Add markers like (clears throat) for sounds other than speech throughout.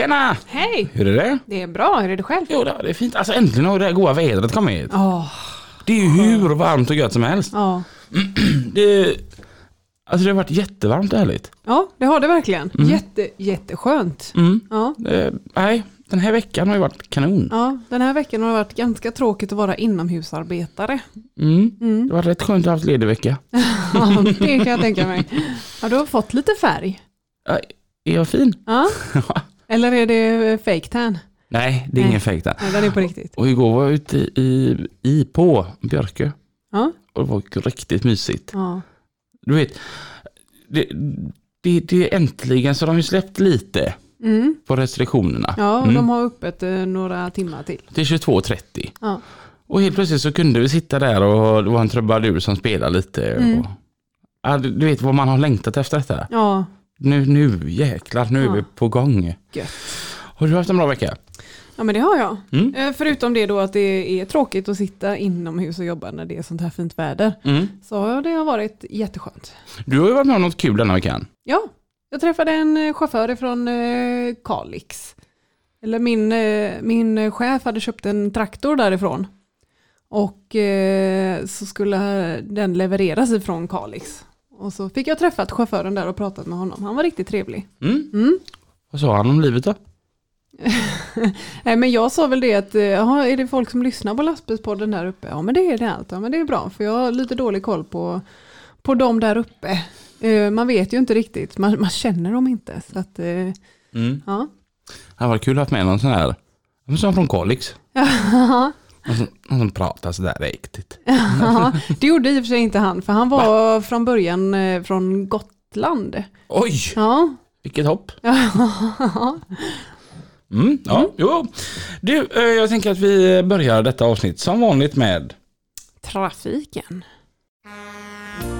Tjena! Hej! Hur är det? Det är bra, hur är det själv? Jo, det är fint. Alltså äntligen har det här goda vädret kommit. Åh, Det är ju hur varmt och gött som helst. ja. (clears throat) Det, alltså det har varit jättevarmt och härligt. Ja, det har det verkligen. Jätte, jätteskönt. Mm. Ja. Det, nej, den här veckan har ju varit kanon. ja, den här veckan har det varit ganska tråkigt att vara inomhusarbetare. Mm. Mm. Det har varit rätt skönt att ha haft ledig vecka. (laughs) Ja, det kan jag tänka mig. Ja, du har fått lite färg. Ja, Är jag fin? Ja. (laughs) Eller är det fake tan? Nej, det är Nej. ingen fejk där. Nej, den är på riktigt. Och igår var jag ute i, i på Björkö. Ja, Och det var riktigt mysigt. ja. Du vet, det, det, det är äntligen så de har ju släppt lite Mm. på restriktionerna. ja och Mm. de har öppet eh, några timmar till. Till 22.30. Ja. Och helt plötsligt så kunde vi sitta där och det var en trubadur som spelade lite. Mm. Och, ja, du vet vad man har längtat efter detta. Ja, Nu, nu jäklar, nu Ja. är vi på gång. Gött. Har du haft en bra vecka? ja men det har jag. Mm. Eh, Förutom det då att det är tråkigt att sitta inomhus och jobba när det är sånt här fint väder. Mm. Så det har varit jätteskönt. Du har ju varit med om något kul denna veckan. Ja, jag träffade en eh, chaufför från Kalix. Eller min, eh, min chef hade köpt en traktor därifrån. Och eh, så skulle den levereras ifrån Kalix. Och så fick jag träffat chauffören där och pratat med honom. Han var riktigt trevlig. Mm. Mm. Vad sa han om livet då? (laughs) Nej, men jag sa väl det att, eh, jaha, är det folk som lyssnar på lastbilspodden där uppe? Ja men det är det allt. Ja men det är bra, för jag har lite dålig koll på, på dem där uppe. Eh, man vet ju inte riktigt, man, man känner dem inte. Så att, eh, Mm. ja. Det var kul att ha med någon sån här, som från Kalix. (laughs) Någon som, pratar sådär riktigt. (laughs) ja, det gjorde i och för sig inte han, för han var från början eh, från Gotland. Oj, Ja, vilket hopp. (laughs) ja. Mm, ja, jo. Du, eh, jag tänker att vi börjar detta avsnitt som vanligt med trafiken.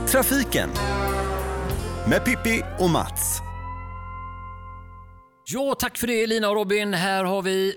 Trafiken med Pippi och Mats. Ja, tack för det Lina och Robin. Här har vi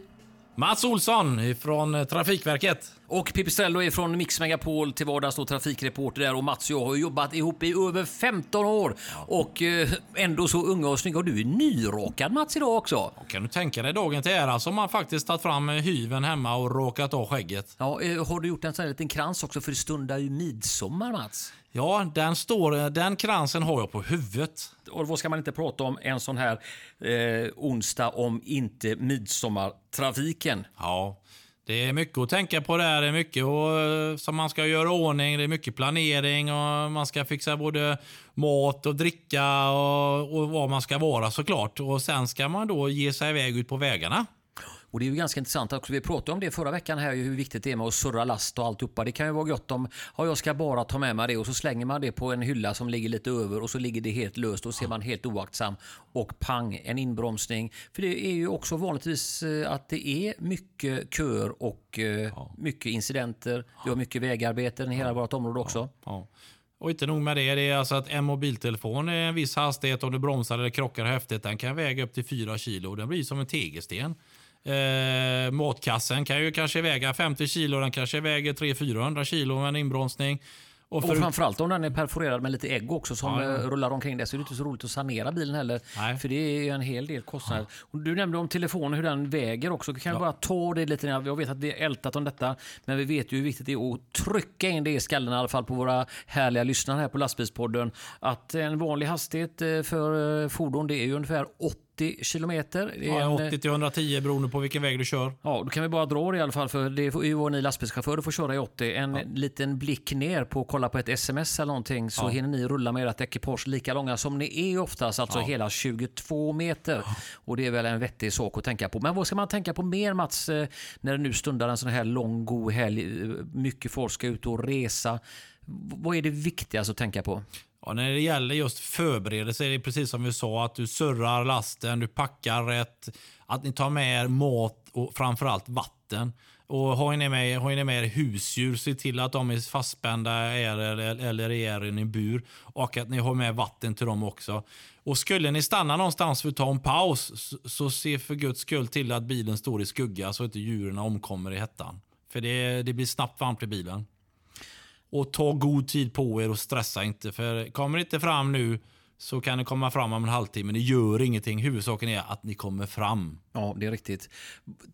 Mats Olsson från Trafikverket och Pipistrello är från Mix Megapol till vardags och trafikreporter där och Mats och jag har jobbat ihop i över 15 år och eh, ändå så unga och snygga. Och du är nyrakad Mats idag också. Kan du tänka dig dagen till ära som man faktiskt tagit fram eh, hyven hemma och råkat av skägget. Ja, eh, har du gjort en sån här liten krans också för det stundar ju midsommar Mats? Ja, den, står, den kransen har jag på huvudet. Och vad ska man inte prata om en sån här eh, onsdag om inte midsommartrafiken? Ja, det är mycket att tänka på där. Det är mycket och, eh, som man ska göra i ordning. Det är mycket planering och man ska fixa både mat och dricka och, och var man ska vara såklart. Och sen ska man då ge sig iväg ut på vägarna. Och det är ju ganska intressant också. Vi pratade om det förra veckan här, hur viktigt det är med att surra last och alltihopa. Det kan ju vara gott om, ja jag ska bara ta med mig det och så slänger man det på en hylla som ligger lite över och så ligger det helt löst och så är man helt oaktsam och pang, en inbromsning. För det är ju också vanligtvis eh, att det är mycket köer och eh, mycket incidenter. Vi har mycket vägarbeten i hela vårt område också. Och inte nog med det, det är alltså att en mobiltelefon är en viss hastighet om du bromsar eller krockar häftigt. Den kan väga upp till 4 kilo. Den blir som en tegelsten. Eh, matkassen kan ju kanske väga 50 kilo. Den kanske väger 300-400 kilo med en inbromsning. Och Och för, framförallt om den är perforerad med lite ägg också som Ja, ja. eh, rullar omkring där så är det inte så roligt att sanera bilen heller. Nej. För det är ju en hel del kostnader. Och du nämnde om telefonen, hur den väger också. Kan jag bara ta det lite? Jag vet att vi har ältat om detta, men vi vet ju hur viktigt det är att trycka in det i skallen i alla fall på våra härliga lyssnare här på lastbilspodden. Att en vanlig hastighet eh, för eh, fordon det är ju ungefär 80 80 kilometer. Ja, en, 80 till 110 beroende på vilken väg du kör. Ja, då kan vi bara dra det i alla fall för det är ju vad ni lastbilschaufförer får köra i 80. En liten blick ner på kolla på ett sms eller någonting så Ja. hinner ni rulla med ert ekipage lika långa som ni är oftast, alltså Ja. hela 22 meter. Och det är väl en vettig sak att tänka på. Men vad ska man tänka på mer Mats, eh, när det nu stundar en sån här lång god helg, eh, mycket folk ska ut och resa. Vad är det viktigaste att tänka på? Ja, när det gäller just förberedelse är det precis som vi sa, att du surrar lasten, du packar rätt, att ni tar med er mat och framförallt vatten. Och har ni med, har ni med er husdjur, se till att de är fastspända er, eller, eller är i en bur. Och att ni har med vatten till dem också. Och skulle ni stanna någonstans för att ta en paus, så, så se för guds skull till att bilen står i skugga så att inte djuren omkommer i hettan. För det, det blir snabbt varmt i bilen. Och ta god tid på er och stressa inte. För kommer det inte fram nu så kan ni komma fram om en halvtimme. Det gör ingenting. Huvudsaken är att ni kommer fram. Ja, det är riktigt.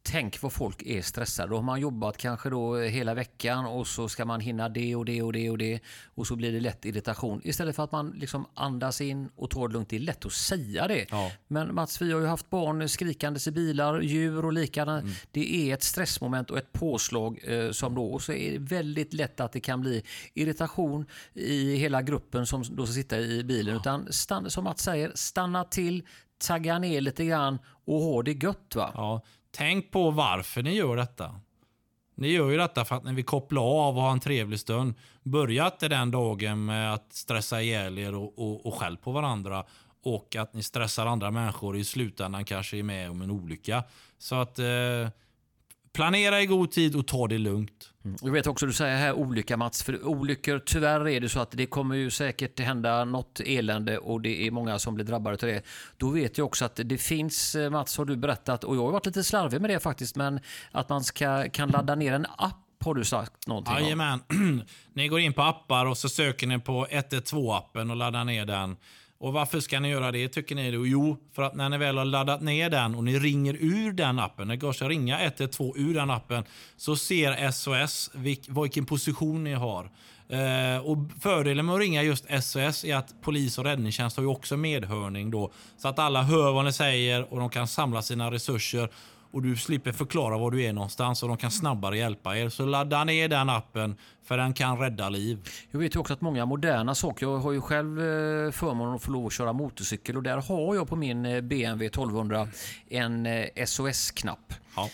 Tänk vad folk är stressade. Då har man jobbat kanske då hela veckan och så ska man hinna det och det och det och det. Och så blir det lätt irritation. Istället för att man liksom andas in och tar det lugnt. Det är lätt att säga det. Ja. Men Mats, vi har ju haft barn skrikandes i bilar, djur och liknande. Mm. Det är ett stressmoment och ett påslag eh, som då. Och så är det väldigt lätt att det kan bli irritation i hela gruppen som då ska sitta i bilen. Utan stanna, som Mats säger, stanna till, tagga ner lite grann och ha det gött. Va? Ja, tänk på varför ni gör detta. Ni gör ju detta för att ni vill koppla av och ha en trevlig stund. Börja inte den dagen med att stressa ihjäl er och, och, och skäll på varandra. Och att ni stressar andra människor i slutändan kanske är med om en olycka. Så att eh, planera i god tid och ta det lugnt. Jag vet också du säger här olycka Mats, för olyckor tyvärr är det så att det kommer ju säkert hända något elände och det är många som blir drabbade av det. Då vet jag också att det finns, eh, Mats har du berättat, och jag har varit lite slarvig med det faktiskt, men att man ska, kan ladda ner en app har du sagt någonting. Jajamän. (clears throat) ni går in på appar och så söker ni på 112-appen och laddar ner den. Och Varför ska ni göra det tycker ni? Då? Jo, för att när ni väl har laddat ner den och ni ringer ur den appen, det går att ringa 112 ur den appen, så ser SOS vilk, vilken position ni har. Eh, och Fördelen med att ringa just SOS är att polis och räddningstjänst har ju också medhörning då. Så att alla hör vad ni säger och de kan samla sina resurser och du slipper förklara var du är någonstans och de kan snabbare hjälpa er. Så ladda ner den appen för den kan rädda liv. Jag vet ju också att många moderna saker, jag har ju själv eh, förmånen att få lov att köra motorcykel och där har jag på min eh, BMW 1200 en eh, SOS-knapp. Ja.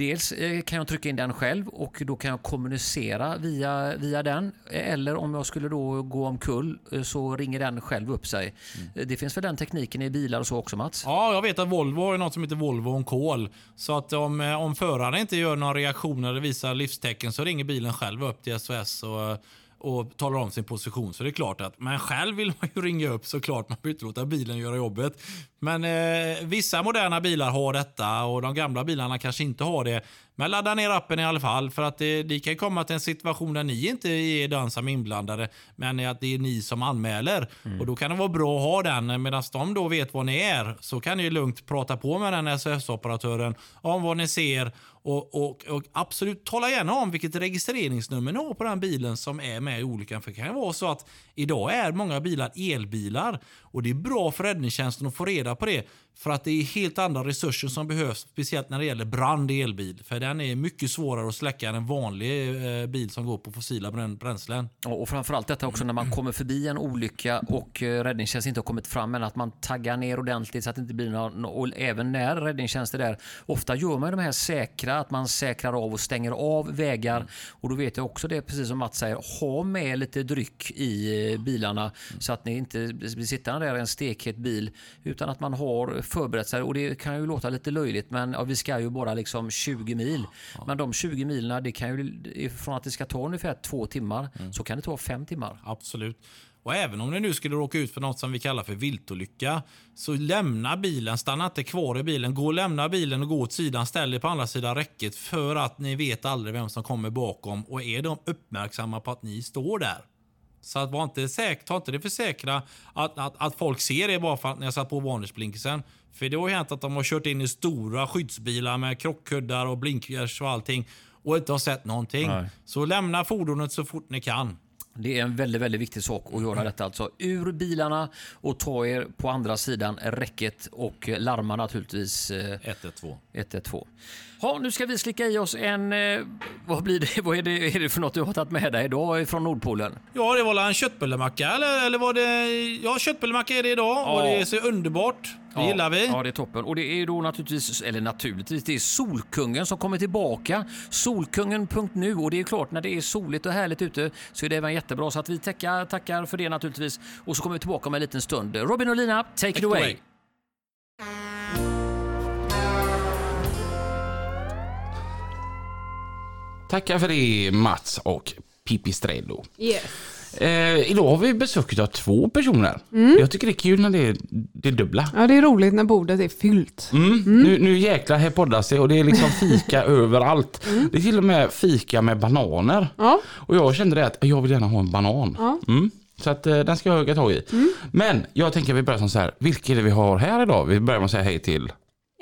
Dels eh, kan jag trycka in den själv och då kan jag kommunicera via, via den. Eller om jag skulle då gå omkull eh, så ringer den själv upp sig. Eh, Det finns väl den tekniken i bilar och så också Mats? Ja, jag vet att Volvo har något som heter Volvo on call. Så att om, eh, om föraren inte gör någon reaktion eller visar livstecken så ringer bilen själv upp till SOS och, och talar om sin position. Så det är klart att, men själv vill man ju ringa upp såklart. Man behöver inte låta bilen göra jobbet. Men eh, vissa moderna bilar har detta och de gamla bilarna kanske inte har det. Men ladda ner appen i alla fall för att det, det kan komma till en situation där ni inte är den som är inblandade men att det är ni som anmäler. Och Då kan det vara bra att ha den medan de då vet vad ni är. Så kan ni lugnt prata på med den SOS-operatören om vad ni ser och, och, och absolut tala gärna om vilket registreringsnummer ni har på den bilen som är med i olyckan. För det kan vara så att idag är många bilar elbilar och det är bra för räddningstjänsten att få reda på det. För att det är helt andra resurser som behövs, speciellt när det gäller brand i elbil. För den är mycket svårare att släcka än en vanlig eh, bil som går på fossila brän- bränslen. Och framförallt detta också när man (clears throat) kommer förbi en olycka och eh, räddningstjänst inte har kommit fram men att man taggar ner ordentligt så att det inte blir någon, och även när räddningstjänst är där. Ofta gör man de här säkra, att man säkrar av och stänger av vägar och då vet jag också det, precis som Mats säger, ha med lite dryck i eh, bilarna så att ni inte blir sittande där i en stekhet bil utan att man har förberett sig och det kan ju låta lite löjligt men ja, vi ska ju bara liksom 20 mil. Men de 20 milen, det kan ju, från att det ska ta ungefär två timmar så kan det ta fem timmar. Absolut. Och även om ni nu skulle råka ut för något som vi kallar för viltolycka, så lämna bilen, stanna inte kvar i bilen. Gå och lämna bilen och gå åt sidan, ställ er på andra sidan räcket för att ni vet aldrig vem som kommer bakom och är de uppmärksamma på att ni står där. Så att var inte säker, ta inte det för säkra att, att, att folk ser er bara för att ni har satt på varningsblinkersen. För det har ju hänt att de har kört in i stora skyddsbilar med krockkuddar och blinkers och allting och inte har sett någonting. Nej. Så lämna fordonet så fort ni kan. Det är en väldigt, väldigt viktig sak att göra detta. Alltså ur bilarna och ta er på andra sidan räcket och larma naturligtvis eh, 112. 112. Ja, nu ska vi slicka i oss en... Eh, vad blir det? (laughs) Vad är det, är det för något du har tagit med dig idag från Nordpolen? Ja, det var en köttbullemacka eller, eller var det... Ja, köttbullemacka är det idag och det ser underbart. Det gillar vi. Ja, det är toppen. Och det är då naturligtvis, eller naturligtvis, det är Solkungen som kommer tillbaka. Solkungen.nu och det är klart när det är soligt och härligt ute så är det även jättebra. Så att vi tackar, tackar för det naturligtvis. Och så kommer vi tillbaka om en liten stund. Robin och Lina, take, it away. away. Tackar för det Mats och Pipistrello. Yes. Eh, idag har vi besök av två personer. Jag tycker det är kul när det är det dubbla. Ja, det är roligt när bordet är fyllt. Mm. Nu, nu jäklar här poddas det och det är liksom fika (laughs) överallt. Det är till och med fika med bananer. Ja. Och jag kände det att jag vill gärna ha en banan. Ja. Mm. Så att eh, den ska jag hugga tag i. Men jag tänker att vi börjar som så här. Vilka är det vi har här idag? Vi börjar med att säga hej till.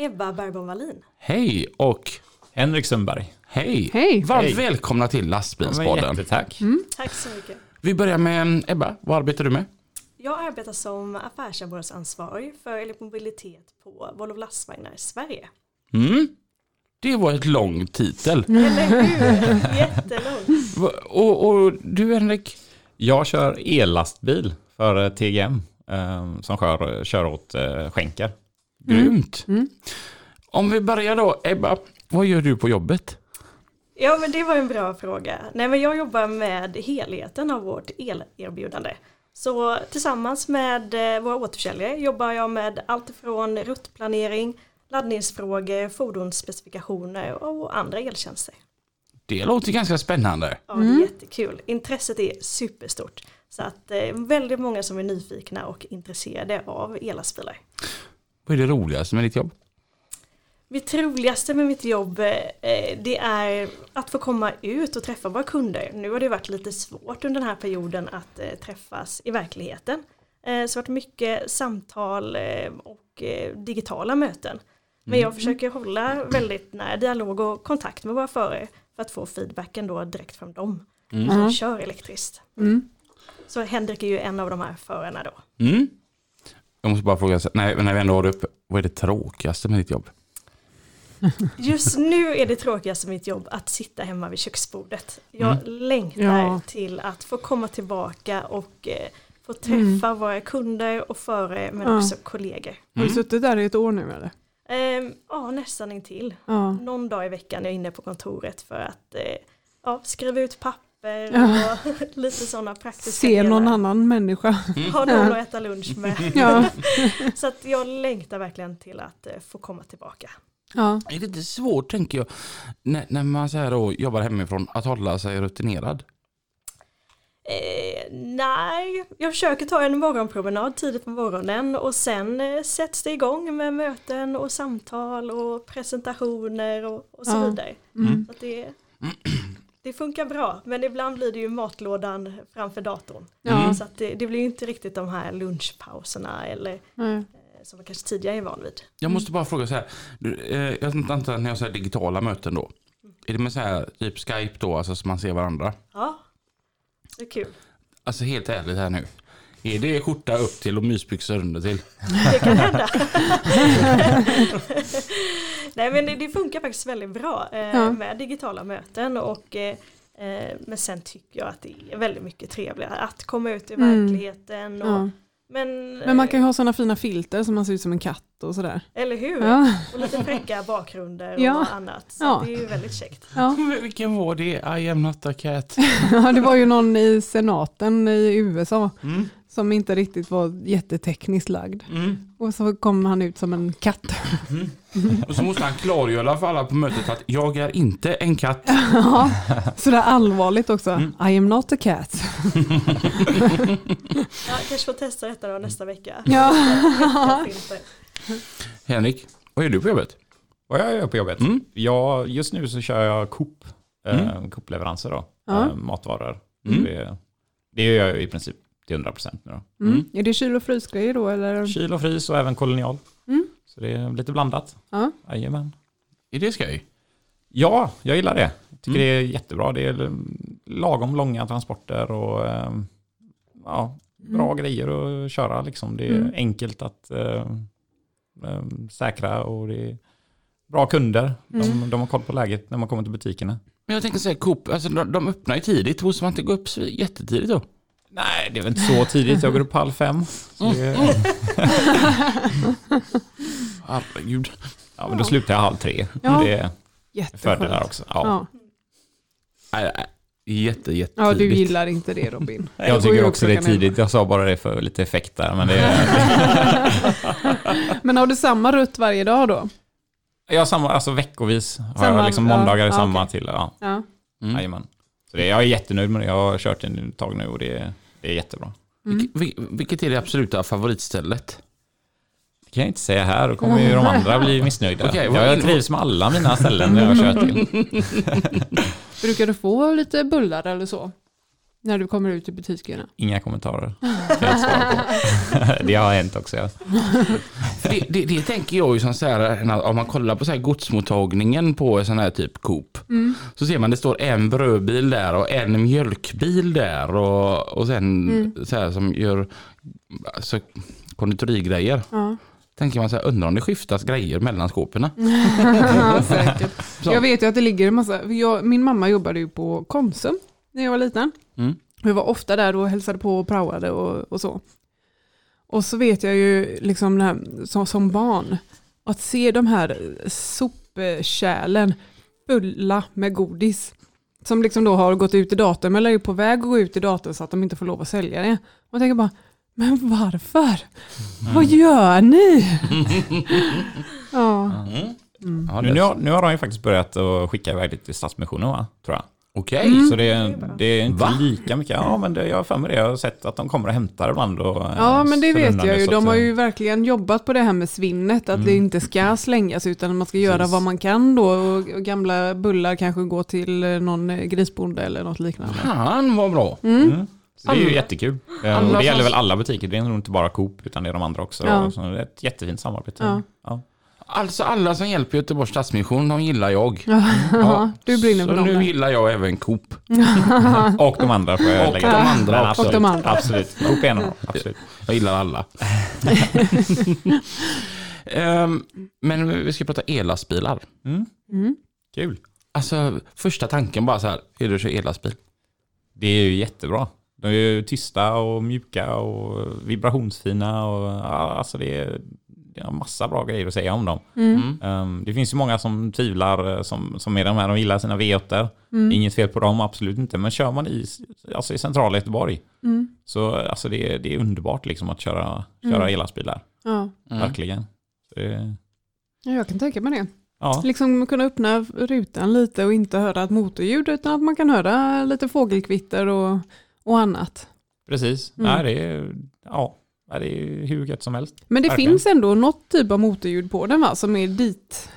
Ebba Bergbom Wallin. Hej och Henrik Sundberg. Hej. Hej. Varmt Hej. välkomna till Lastbilspodden. Jättetack. Tack så mycket. Vi börjar med mm, Ebba. Vad arbetar du med? Jag arbetar som affärsområdesansvarig för elektromobilitet på Volvo Lastvagnar Sverige. Mm. Det var ett lång titel. Eller hur? Jättelångt. (laughs) Och, och du Henrik? Jag kör ellastbil för eh, TGM eh, som kör, kör åt eh, skänker. Grymt. Om vi börjar då, Ebba, vad gör du på jobbet? Ja men det var en bra fråga. Nej men jag jobbar med helheten av vårt elerbjudande. Så tillsammans med eh, våra återförsäljare jobbar jag med allt från ruttplanering, laddningsfrågor, fordonsspecifikationer och andra eltjänster. Det låter ganska spännande. Ja, det är jättekul. Intresset är superstort. Så att eh, väldigt många som är nyfikna och intresserade av elastbilar. Vad är det roligaste med ditt jobb? Mitt roligaste med mitt jobb eh, det är att få komma ut och träffa våra kunder. Nu har det varit lite svårt under den här perioden att eh, träffas i verkligheten. Eh, Så det har varit mycket samtal och digitala möten. Men jag försöker hålla väldigt nära dialog och kontakt med våra förare för att få feedbacken då direkt från dem som kör elektriskt. Mm. Så Henrik är ju en av de här förarna då. Mm. Jag måste bara fråga, så- när, när vi ändå har det uppe, vad är det tråkigaste med ditt jobb? Just nu är det tråkigaste mitt jobb att sitta hemma vid köksbordet. Jag längtar Ja. till att få komma tillbaka och eh, få träffa våra kunder och förare men Ja. också kollegor. Har du suttit där i ett år nu eller? Ehm, ja, nästan intill. Ja. Någon dag i veckan är jag inne på kontoret för att eh, ja, skriva ut papper Ja. och (laughs) lite sådana praktiska Se någon delar. annan människa. Ha någon att äta lunch med. Ja. (laughs) Så att jag längtar verkligen till att eh, få komma tillbaka. Ja. Är det inte svårt tänker jag, när, när man så här då jobbar hemifrån, att hålla sig rutinerad? Eh, nej, jag försöker ta en morgonpromenad tidigt på morgonen och sen eh, sätts det igång med möten och samtal och presentationer och, och så Ja. vidare. Mm. Så att det, det funkar bra, men ibland blir det ju matlådan framför datorn. Ja. Så att det, det blir ju inte riktigt de här lunchpauserna eller Nej. Som man kanske tidigare är van vid. Jag måste bara fråga så här, du, eh, jag antar att när jag säger digitala möten då, är det med så här typ Skype då, alltså så man ser varandra? Ja, det är kul. Alltså helt ärligt här nu, är det skjorta upp till och mysbyxor under till? Det kan hända. (laughs) Nej men det, det funkar faktiskt väldigt bra eh, Ja. med digitala möten och eh, eh, men sen tycker jag att det är väldigt mycket trevligare att komma ut i Mm. verkligen. Och, Ja. Men, Men man kan eh, ju ha sådana fina filter som man ser ut som en katt och sådär. Eller hur? Ja. Och lite fräcka bakgrunder och Ja. annat. Så Ja. det är ju väldigt käckt. Ja. (laughs) Vilken var det? I am not a cat. (laughs) ja, det var ju någon i senaten i USA Mm. Som inte riktigt var jättetekniskt lagd. Mm. Och så kom han ut som en katt. Och så måste han klargöra för alla på mötet att jag är inte en katt. (laughs) Ja, sådär allvarligt också. I am not a cat. (laughs) Ja, kanske får testa detta då nästa vecka. Ja. (laughs) Henrik, vad gör du på jobbet? Vad jag gör på jobbet? Mm. Ja, just nu så kör jag Coop. Eh, Coop-leveranser då. Ja. Eh, matvaror. Mm. Det, det gör jag i princip till 100% nu då. Mm. Är det kyl och frysgrejer då eller? Kyl och frys och även kolonial. Mm. Så det är lite blandat. Ja. Jajamän. Är det skoj? Ja, jag gillar det. Jag tycker Mm. det är jättebra. Det är lagom långa transporter och eh, ja, bra grejer att köra. Liksom. Det är Mm. enkelt att eh, säkra och det är bra kunder. De, Mm. de har koll på läget när man kommer till butikerna. Men jag tänker säga Coop, alltså de, de öppnar ju tidigt, måste man inte gå upp så jättetidigt då? Nej, det är väl inte så tidigt. Jag går upp halv fem. Det, (laughs) Herregud. ja, men då slutar jag halv tre. Ja. Det är fördelar också. Ja. Ja. Jätte, jätte ja, du gillar inte det Robin. (laughs) Jag tycker också det är tidigt. Jag sa bara det för lite effekt där. Men det är, (laughs) Men har du samma rutt varje dag då? jag har samma, alltså veckovis har Samma- jag liksom ja, måndagar är ja, samma okej. till. Ja, Ja. Mm. jajamän. Så det, jag är jättenöjd med det. Jag har kört en tag nu och det, det är jättebra. Vil- Vilket är det absoluta favoritstället? Det kan jag inte säga här, då kommer ju de andra bli missnöjda. Okej, vad jag in- trivs med alla mina ställen jag har kört till. (laughs) Brukar du få lite bullar eller så? När du kommer ut i butikerna? Inga kommentarer. Jag (laughs) det har hänt också. Ja. Det, det, det tänker jag ju som så här, när- om man kollar på så här godsmottagningen på en sån här typ Coop. Så ser man det står en brödbil där och en mjölkbil där och, och sen så här som gör alltså, konditorigrejer. Ja. Tänker man så här, undrar om det skiftas grejer mellan skåpen. (laughs) Ja. (laughs) Jag vet ju att det ligger en massa, jag, min mamma jobbade ju på Konsum när jag var liten. Mm. Vi var ofta där och hälsade på och praoade och, och så. Och så vet jag ju liksom här, som, som barn, att se de här sopkärlen fulla med godis. Som liksom då har gått ut i datum eller är på väg att gå ut i datum så att de inte får lov att sälja det. Och jag tänker bara, men varför? Vad gör ni? (laughs) ja. Mm. Ja, Nu, nu, har, nu har de ju faktiskt börjat att skicka iväg det till Stadsmissionen va? Tror jag. Okej. Så det, är- det är inte Va? lika mycket. Ja men det, jag har för mig det. Jag har sett att de kommer och hämtar ibland. Och, Ja, eh, men det vet jag ju. De har eh, ju verkligen jobbat på det här med svinnet, att det inte ska slängas utan man ska göra Precis. vad man kan då och gamla bullar kanske gå till eh, någon eh, grisbonde eller något liknande. Han var bra. Mm. Så det är ju jättekul. Eh, alla Och det gäller väl alla butiker. Det är nog inte bara Coop utan det är de andra också. Ja. Så det är ett jättefint samarbete. Ja. Ja. Alltså alla som hjälper Göteborgs Stadsmission, de gillar jag. Ja, (laughs) du brinner för Så dem nu där. gillar jag även Coop. (laughs) Och de andra får jag Och lägga de till. andra Men absolut, de andra. Absolut. Coop är en av dem. Absolut. Jag gillar alla. (laughs) Ehm, men vi ska prata ellastbilar. Mm. Kul. Alltså första tanken bara så här, hur du kör ellastbil. Det är ju jättebra. De är ju tysta och mjuka och vibrationsfina. Och, ja, alltså det är, är massa bra grejer att säga om dem. Mm. Um, det finns ju många som tvivlar, eh, som, som är de här, de gillar sina V8. Mm. Inget fel på dem, absolut inte. Men kör man i, alltså i centrala Göteborg Mm. så alltså det, är- det är underbart liksom att köra, köra Mm. elastbilar. Ja. Mm. Verkligen. Det, ja, jag kan tänka mig det. ja, Liksom kunna öppna rutan lite och inte höra ett motorljud utan att man kan höra lite fågelkvitter och, och annat. precis. Mm. Nej, det är, ja, nej, det är hur gött som helst. Men det Verkligen. finns ändå något typ av motorljud på den va, som är dit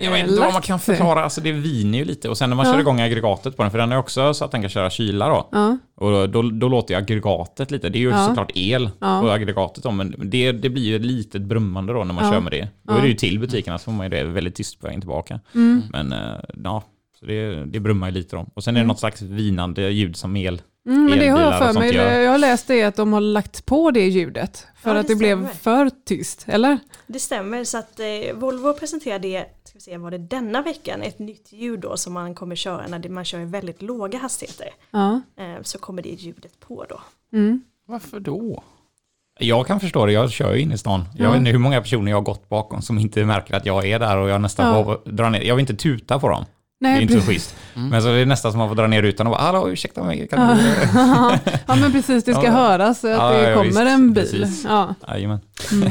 Jag vet inte vad man kan förklara, alltså det viner ju lite. Och sen när man Ja. kör igång aggregatet på den, för den är också så att den kan köra kyla då. Ja, Och då, då låter ju aggregatet lite, det är ju Ja. såklart el Ja. på aggregatet då, men det, det blir ju ett litet brummande då när man Ja. kör med det. Då Ja. är det ju till butikerna så får man ju det väldigt tyst på vägen tillbaka. mm. Men eh, ja, så det, det brummar ju lite då. Och sen är det Mm. något slags vinande ljud som el. Mm, men det har jag för mig. gör. Jag har läst det att de har lagt på det ljudet för Ja, att det det blev stämmer. för tyst, eller? Det stämmer, så att eh, Volvo presenterade, ska vi se, var det denna veckan, ett nytt ljud då som man kommer köra när det- man kör i väldigt låga hastigheter. Ja. Eh, så kommer det ljudet på då. Mm. Varför då? Jag kan förstå det, jag kör ju in i stan. Jag Ja. vet inte hur många personer jag har gått bakom som inte märker att jag är där och jag nästan Ja. får dra ner. Jag vill inte tuta på dem. Nej, det är inte så precis. schysst. Men så är det nästan som man får dra ner rutan och bara hallå ursäkta mig, kan du... (laughs) ja men precis, det ska Ja. höras att Ja, det ja, kommer visst. en bil. Precis. Ja. Jajamän.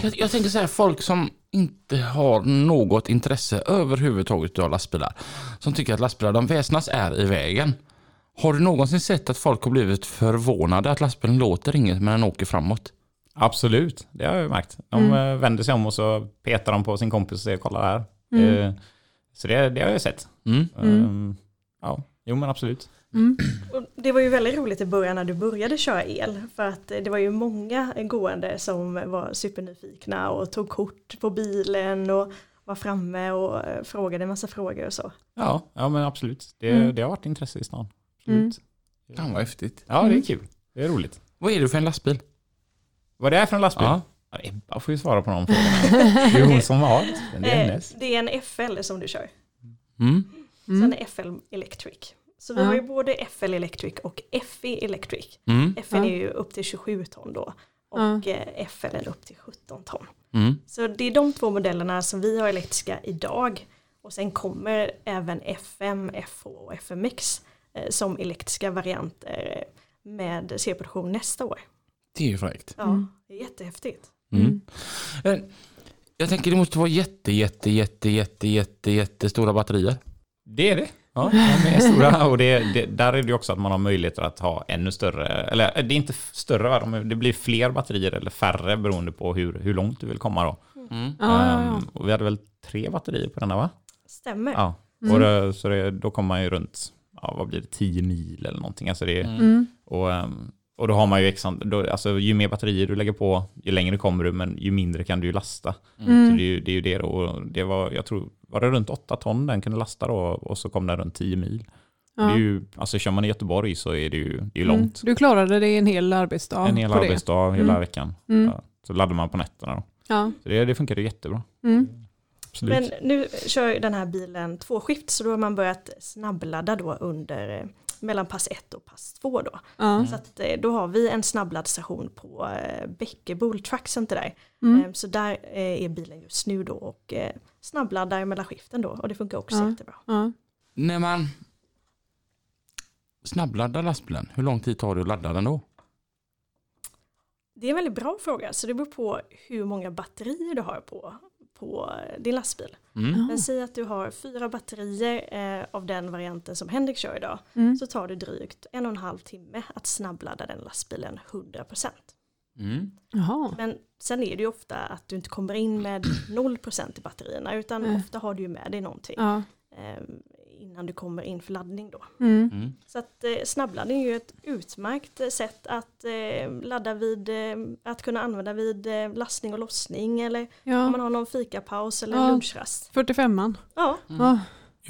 Jag, jag tänker så här, folk som inte har något intresse överhuvudtaget av lastbilar. Som tycker att lastbilar, de väsnas är i vägen. Har du någonsin sett att folk har blivit förvånade att lastbilen låter inget men den åker framåt? Absolut, det har jag ju märkt. De Mm. eh, vänder sig om och så petar de på sin kompis och säger kolla här. Mm. Så det, det har jag sett. Mm. Ehm, Ja, jo men absolut. Mm. (clears throat) Och det var ju väldigt roligt i början när du började köra el. För att eh, det var ju många gående som var supernyfikna och tog kort på bilen och var framme och eh, frågade en massa frågor och så. Ja, ja men absolut. Det, Mm. det har varit intresse i stan. Mm. Absolut. Fan vad häftigt. Ja, det Mm. är kul. Det är roligt. Vad är det för en lastbil? Vad det är för en lastbil? Ja. Ja. Ebba får ju svara på de frågorna. Det är hon som har det. Det är Eh, hennes. det är en FL som du kör. Mm. Sen är FL Electric. så vi Ja. har ju både FL Electric och FE Electric. Mm. Ja. är ju upp till 27 ton då och Ja. eh, FL är upp till 17 ton. Mm. Så det är de två modellerna som vi har elektriska idag. Och sen kommer även FM, FH och FMX eh, som elektriska varianter med serieproduktion nästa år. Det är ju fräckt. Ja, Mm. det är jättehäftigt. Mm. Eh, Jag tänker det måste vara jätte, jätte, jätte, jätte, jätte, jättestora batterier. Det är det. Ja, de är stora (laughs) och det, det, där är det också att man har möjligheter att ha ännu större, eller det är inte större, det blir fler batterier eller färre beroende på hur, hur långt du vill komma då. Mm. Ehm, och vi hade väl tre batterier på denna va? Stämmer. Ja, och det, så det, då kommer man ju runt, ja vad blir det, 10 mil eller någonting. Alltså det, Mm. och, ehm, och då har man ju exakt, då, alltså ju mer batterier du lägger på, ju längre kommer du, men ju mindre kan du ju lasta. Så Mm. det är ju det, är ju det då. Och det var, jag tror, var det runt 8 ton den kunde lasta då och så kom den runt 10 mil. Ja. Det är ju, alltså kör man i Göteborg så är det ju, det är ju Mm. långt. Du klarade det en hel arbetsdag en hel på det. arbetsdag hela Mm. veckan. Mm. Ja, så laddar man på nätterna då. Ja. Så det, det funkade jättebra. Mm. Absolut. Men nu kör ju den här bilen tvåskift så då har man börjat snabbladda då under mellan pass 1 och pass 2 då. Ja. Så att eh, då har vi en snabbladdstation på eh, Bäckebol Truck Center där. Mm. Eh, Så där eh, är bilen just nu då och snabbladdar mellan skiften då och det funkar också Ja. jättebra. När man snabbladdar lastbilen, hur lång tid tar det att ladda den då? Det är en väldigt bra fråga så det beror på hur många batterier du har på, på din lastbil. Mm. Men säg att du har fyra batterier eh, av den varianten som Henrik kör idag Mm. så tar det drygt en och en halv timme att snabbladda den lastbilen 100%. Mm. Men sen är det ju ofta att du inte kommer in med 0% i batterierna utan ofta har du ju med dig någonting Ja. eh, innan du kommer in för laddning då. Mm. Mm. Så att eh, snabbladdning är ju ett utmärkt eh, sätt att eh, ladda vid, eh, att kunna använda vid eh, lastning och lossning eller om ja. man har någon fikapaus eller Ja. lunchrast. 45an. Ja, Ja.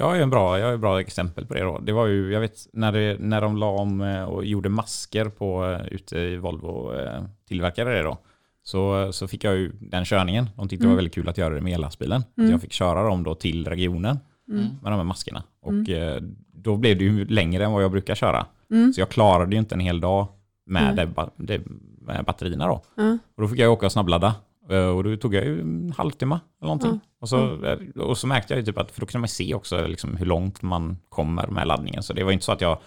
Jag är en bra, jag är ett bra exempel på det då. Det var ju, jag vet, när, det, när de la om eh, och gjorde masker på, ute i Volvo, tillverkade det då. Så, så fick jag ju den körningen. De tyckte det var Mm. väldigt kul att göra det med ellastbilen. Mm. Så jag fick köra dem då till regionen Mm. med de här maskerna. Och Mm. eh, då blev det ju längre än vad jag brukar köra. Mm. Så jag klarade ju inte en hel dag med, Mm. det, det, med batterierna då. Och då fick jag åka och snabbladda. Eh, Och då tog jag ju en halvtimme eller någonting. Och, så, eh, och så märkte jag ju typ att, för då kunde man se också liksom hur långt man kommer med laddningen. Så det var inte så att jag,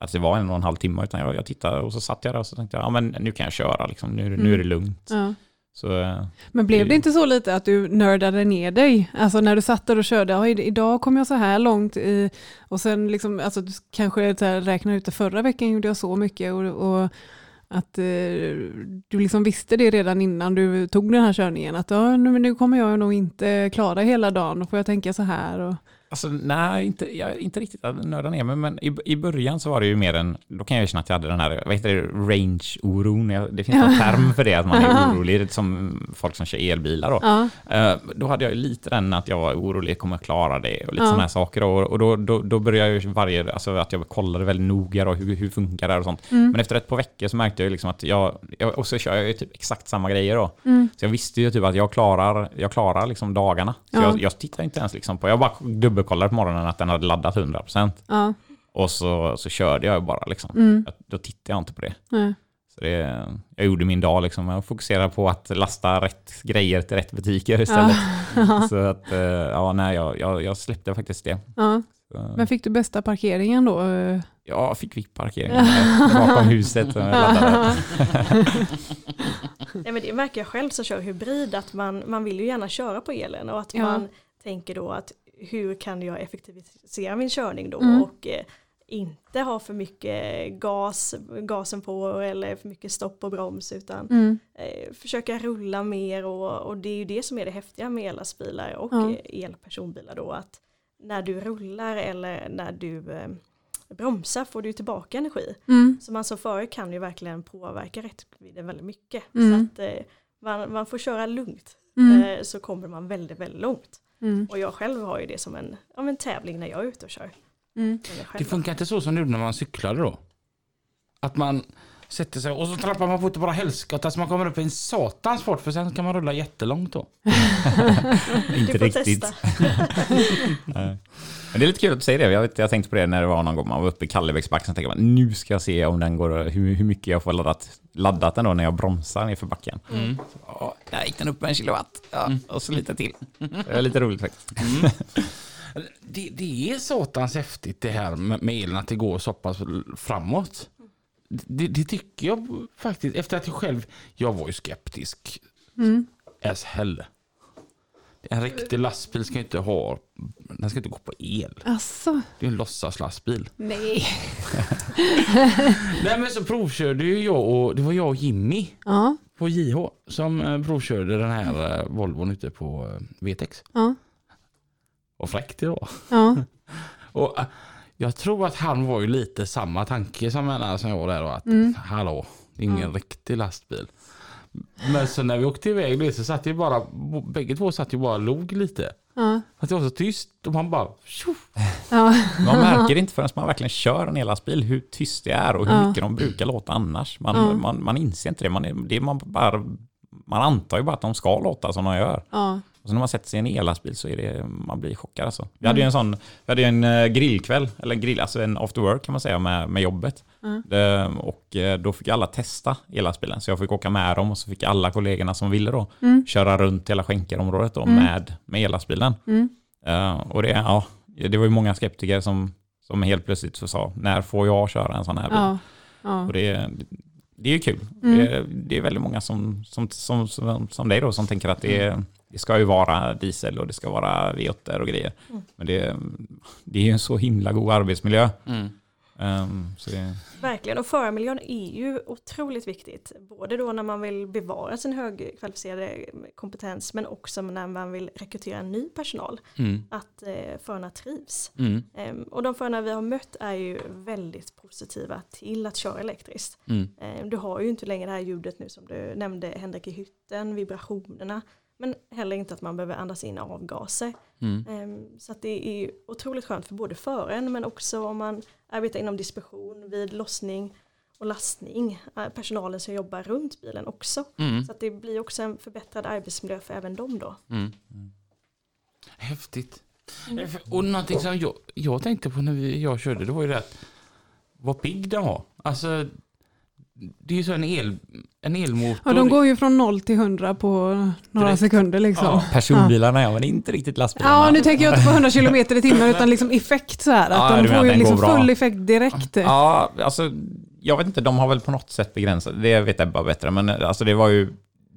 att det var en och en halv timme, utan jag, jag tittade och så satt jag där och så tänkte jag, ja men nu kan jag köra liksom, nu, nu är det lugnt. Ja. Så eh, Men blev Det- inte så lite att du nördade ner dig? Alltså när du satt där och körde, idag kom jag så här långt i, och sen liksom, alltså du kanske räknar ut det, förra veckan gjorde jag så mycket och, och att eh, du liksom visste det redan innan du tog den här körningen, att ja, nu, nu kommer jag nog inte klara hela dagen, då får jag tänka så här. Och, Alltså nej, inte, jag, inte riktigt att nörda ner mig, men i, i början så var det ju mer en, då kan jag erkänna att jag hade den här, vad heter det, range-oron. Det finns någon term för det, att man är (laughs) orolig, som folk som kör elbilar då. ja, Eh, då hade jag ju lite den att jag var orolig, kommer jag klara det? Och lite Ja. sådana här saker. Och, och då, då, då började jag ju varje, alltså att jag kollade väldigt noga då, hur, hur funkar det här och sånt. Mm. Men efter ett par veckor så märkte jag liksom att jag, jag och så kör jag ju typ exakt samma grejer då. Mm. Så jag visste ju typ att jag klarar, jag klarar liksom dagarna. Så Ja. jag, jag tittar inte ens liksom på, jag bara dubbelkollade på morgonen att den hade laddat 100%. ja, Och så, så körde jag bara liksom. mm, Jag, då tittade jag inte på det. nej, Så det, jag gjorde min dag liksom. Jag fokuserade på att lasta rätt grejer till rätt butiker istället. (laughs) ja, Så att, eh, ja, nej, jag, jag, jag släppte faktiskt det. ja. Så, Men fick du bästa parkeringen då? jag fick VIP-parkering (laughs) bakom huset. (laughs) Nej, men det märker jag själv som kör hybrid att man, man vill ju gärna köra på elen och att Ja. man tänker då att hur kan jag effektivisera min körning då Mm. och eh, inte ha för mycket gas, gasen på eller för mycket stopp och broms utan Mm, eh, försöka rulla mer och, och det är ju det som är det häftiga med ellastbilar och Ja. eh, elpersonbilar då att när du rullar eller när du eh, bromsar får du tillbaka energi. mm, Så man som förare kan ju verkligen påverka räckvidden väldigt mycket. Mm. Så att eh, man, man får köra lugnt mm, så kommer man väldigt, väldigt långt. Mm, Och jag själv har ju det som en, ja, en tävling när jag är ute och kör. mm. Det funkar inte så som nu när man cyklade då? Att man, sätter sig och så trappar man på till bara helskotta så man kommer upp i en satans fart för sen kan man rulla jättelångt då. (laughs) Inte riktigt. (laughs) Men det är lite kul att du säger det. Jag, vet, jag tänkte på det när det var någon gång man var uppe i Kallebäcksbacken. Så tänkte jag, nu ska jag se om den går, hur, hur mycket jag får laddat, laddat den då när jag bromsar nerför backen. Mm. Så, ja, där gick den upp med en kilowatt. Ja, Och så lite till. (laughs) Det är lite roligt faktiskt. Det, det är satans häftigt det här med, med elen, att det går så pass framåt. Det, det tycker jag faktiskt, efter att jag själv, jag var ju skeptisk as hell. En riktig lastbil ska inte ha, den ska inte gå på el. Alltså, Det är en låtsaslastbil. nej. (laughs) Nej men så provkörde ju jag och, det var jag och Jimmy Ja, på JH som eh, provkörde den här eh, Volvon ute på eh, VTX. ja, Och fräckt det var. ja. (laughs) Och jag tror att han var ju lite samma tanke som, jag- som jag var där då. Att hallå, det är ingen riktig lastbil. Men så när vi åkte iväg då så satt ju bara, bägge två satt ju bara och log lite. ja. Att det var så tyst och man bara tjoff. ja. Man märker (laughs) inte förrän man verkligen kör en ellastbil hur tyst det är och hur Ja. mycket de brukar låta annars. Man, Ja. man, man inser inte det. Man, är, det är man, bara, man antar ju bara att de ska låta som de gör. ja. Och så när man sätter sig i en ellastbil så är det, man blir chockad alltså. Vi hade ju en sån, vi hade en eh, grillkväll, eller en grill, alltså en after work kan man säga med, med jobbet. Det, och eh, då fick alla testa ellastbilen. Så jag fick åka med dem och så fick alla kollegorna som ville då köra runt hela skänkerområdet då med, med ellastbilen. Eh, och det, ja, det var ju många skeptiker som, som helt plötsligt så sa, när får jag köra en sån här bil? ja. ja. Och det, det är ju kul. Det, är- det är väldigt många som, som, som, som, som dig då som tänker att det, är- det ska ju vara diesel och det ska vara V8 och grejer. Men det, det är ju en så himla god arbetsmiljö. Um, så det, Verkligen, och förarmiljön är ju otroligt viktigt. Både då när man vill bevara sin högkvalificerade kompetens men också när man vill rekrytera ny personal. Mm. Att eh, förarna trivs. Mm. Ehm, och de förarna vi har mött är ju väldigt positiva till att köra elektriskt. Mm. Ehm, du har ju inte längre det här ljudet nu som du nämnde Henrik i hytten, vibrationerna. Men heller inte att man behöver andas in avgaser. Mm. Ehm, Så att det är otroligt skönt för både föraren men också om man arbetar inom distribution vid lossning och lastning. eh, Personalen som jobbar runt bilen också. Mm. Så att det blir också en förbättrad arbetsmiljö för även dem då. Mm. Häftigt. Och någonting som jag, jag tänkte på när vi, jag körde, det var ju det att vad pigg den var. Alltså, det är ju så en, el, en elmotor. ja, de går ju från 0 till 100 på några Direkt. sekunder liksom. Ja. personbilarna ja, men inte riktigt lastbilarna. Ja, nu tänker jag inte på 100 km i timmen utan liksom effekt så här. Att Ja, de får ju liksom bra. full effekt direkt. Ja, alltså jag vet inte, de har väl på något sätt begränsat, det vet jag bara bättre, men alltså det var ju,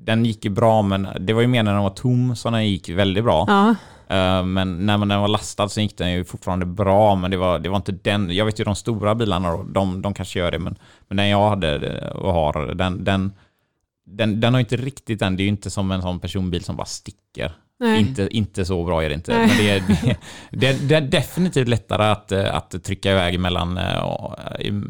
den gick ju bra, men det var ju mer när den var tom som den gick väldigt bra. Ja, Eh, men när den var lastad så gick den ju fortfarande bra, men det var, det var inte den. Jag vet ju de stora bilarna, då, de, de kanske gör det, men, men den jag hade eh, och har, den, den, den, den har inte riktigt den. Det är ju inte som en sån personbil som bara sticker nej. Inte, inte så bra är det inte. Nej. Men det är, det, det, det är definitivt lättare att, eh, att trycka iväg mellan, eh,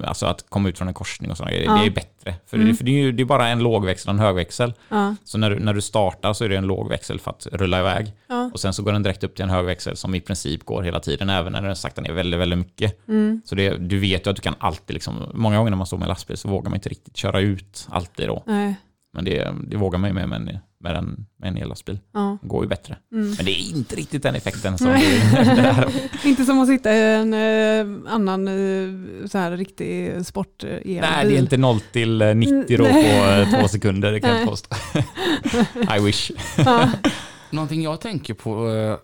alltså att komma ut från en korsning och sådana. Ja. Det är bättre. För, det, för det är ju det är bara en lågväxel och en högväxel. Ja, Så när du, när du startar så är det en lågväxel för att rulla iväg. ja. Och sen så går den direkt upp till en högväxel som i princip går hela tiden, även när den saktar ner väldigt, väldigt mycket. Mm. Så det, du vet ju att du kan alltid, liksom, många gånger när man står med lastbil så vågar man inte riktigt köra ut alltid då. Nej. Men det, det vågar man ju med med en, med en, med en ellastbil. Ja. Det går ju bättre. Mm. Men det är inte riktigt den effekten som. (laughs) Inte som att sitta i en eh, annan eh, så här riktig sport eh, elbil. Nej, det är inte 0 till eh, 90 då på eh, två (laughs) sekunder, det kan jag påstå. (laughs) I wish. Ja. Någonting jag tänker på eh,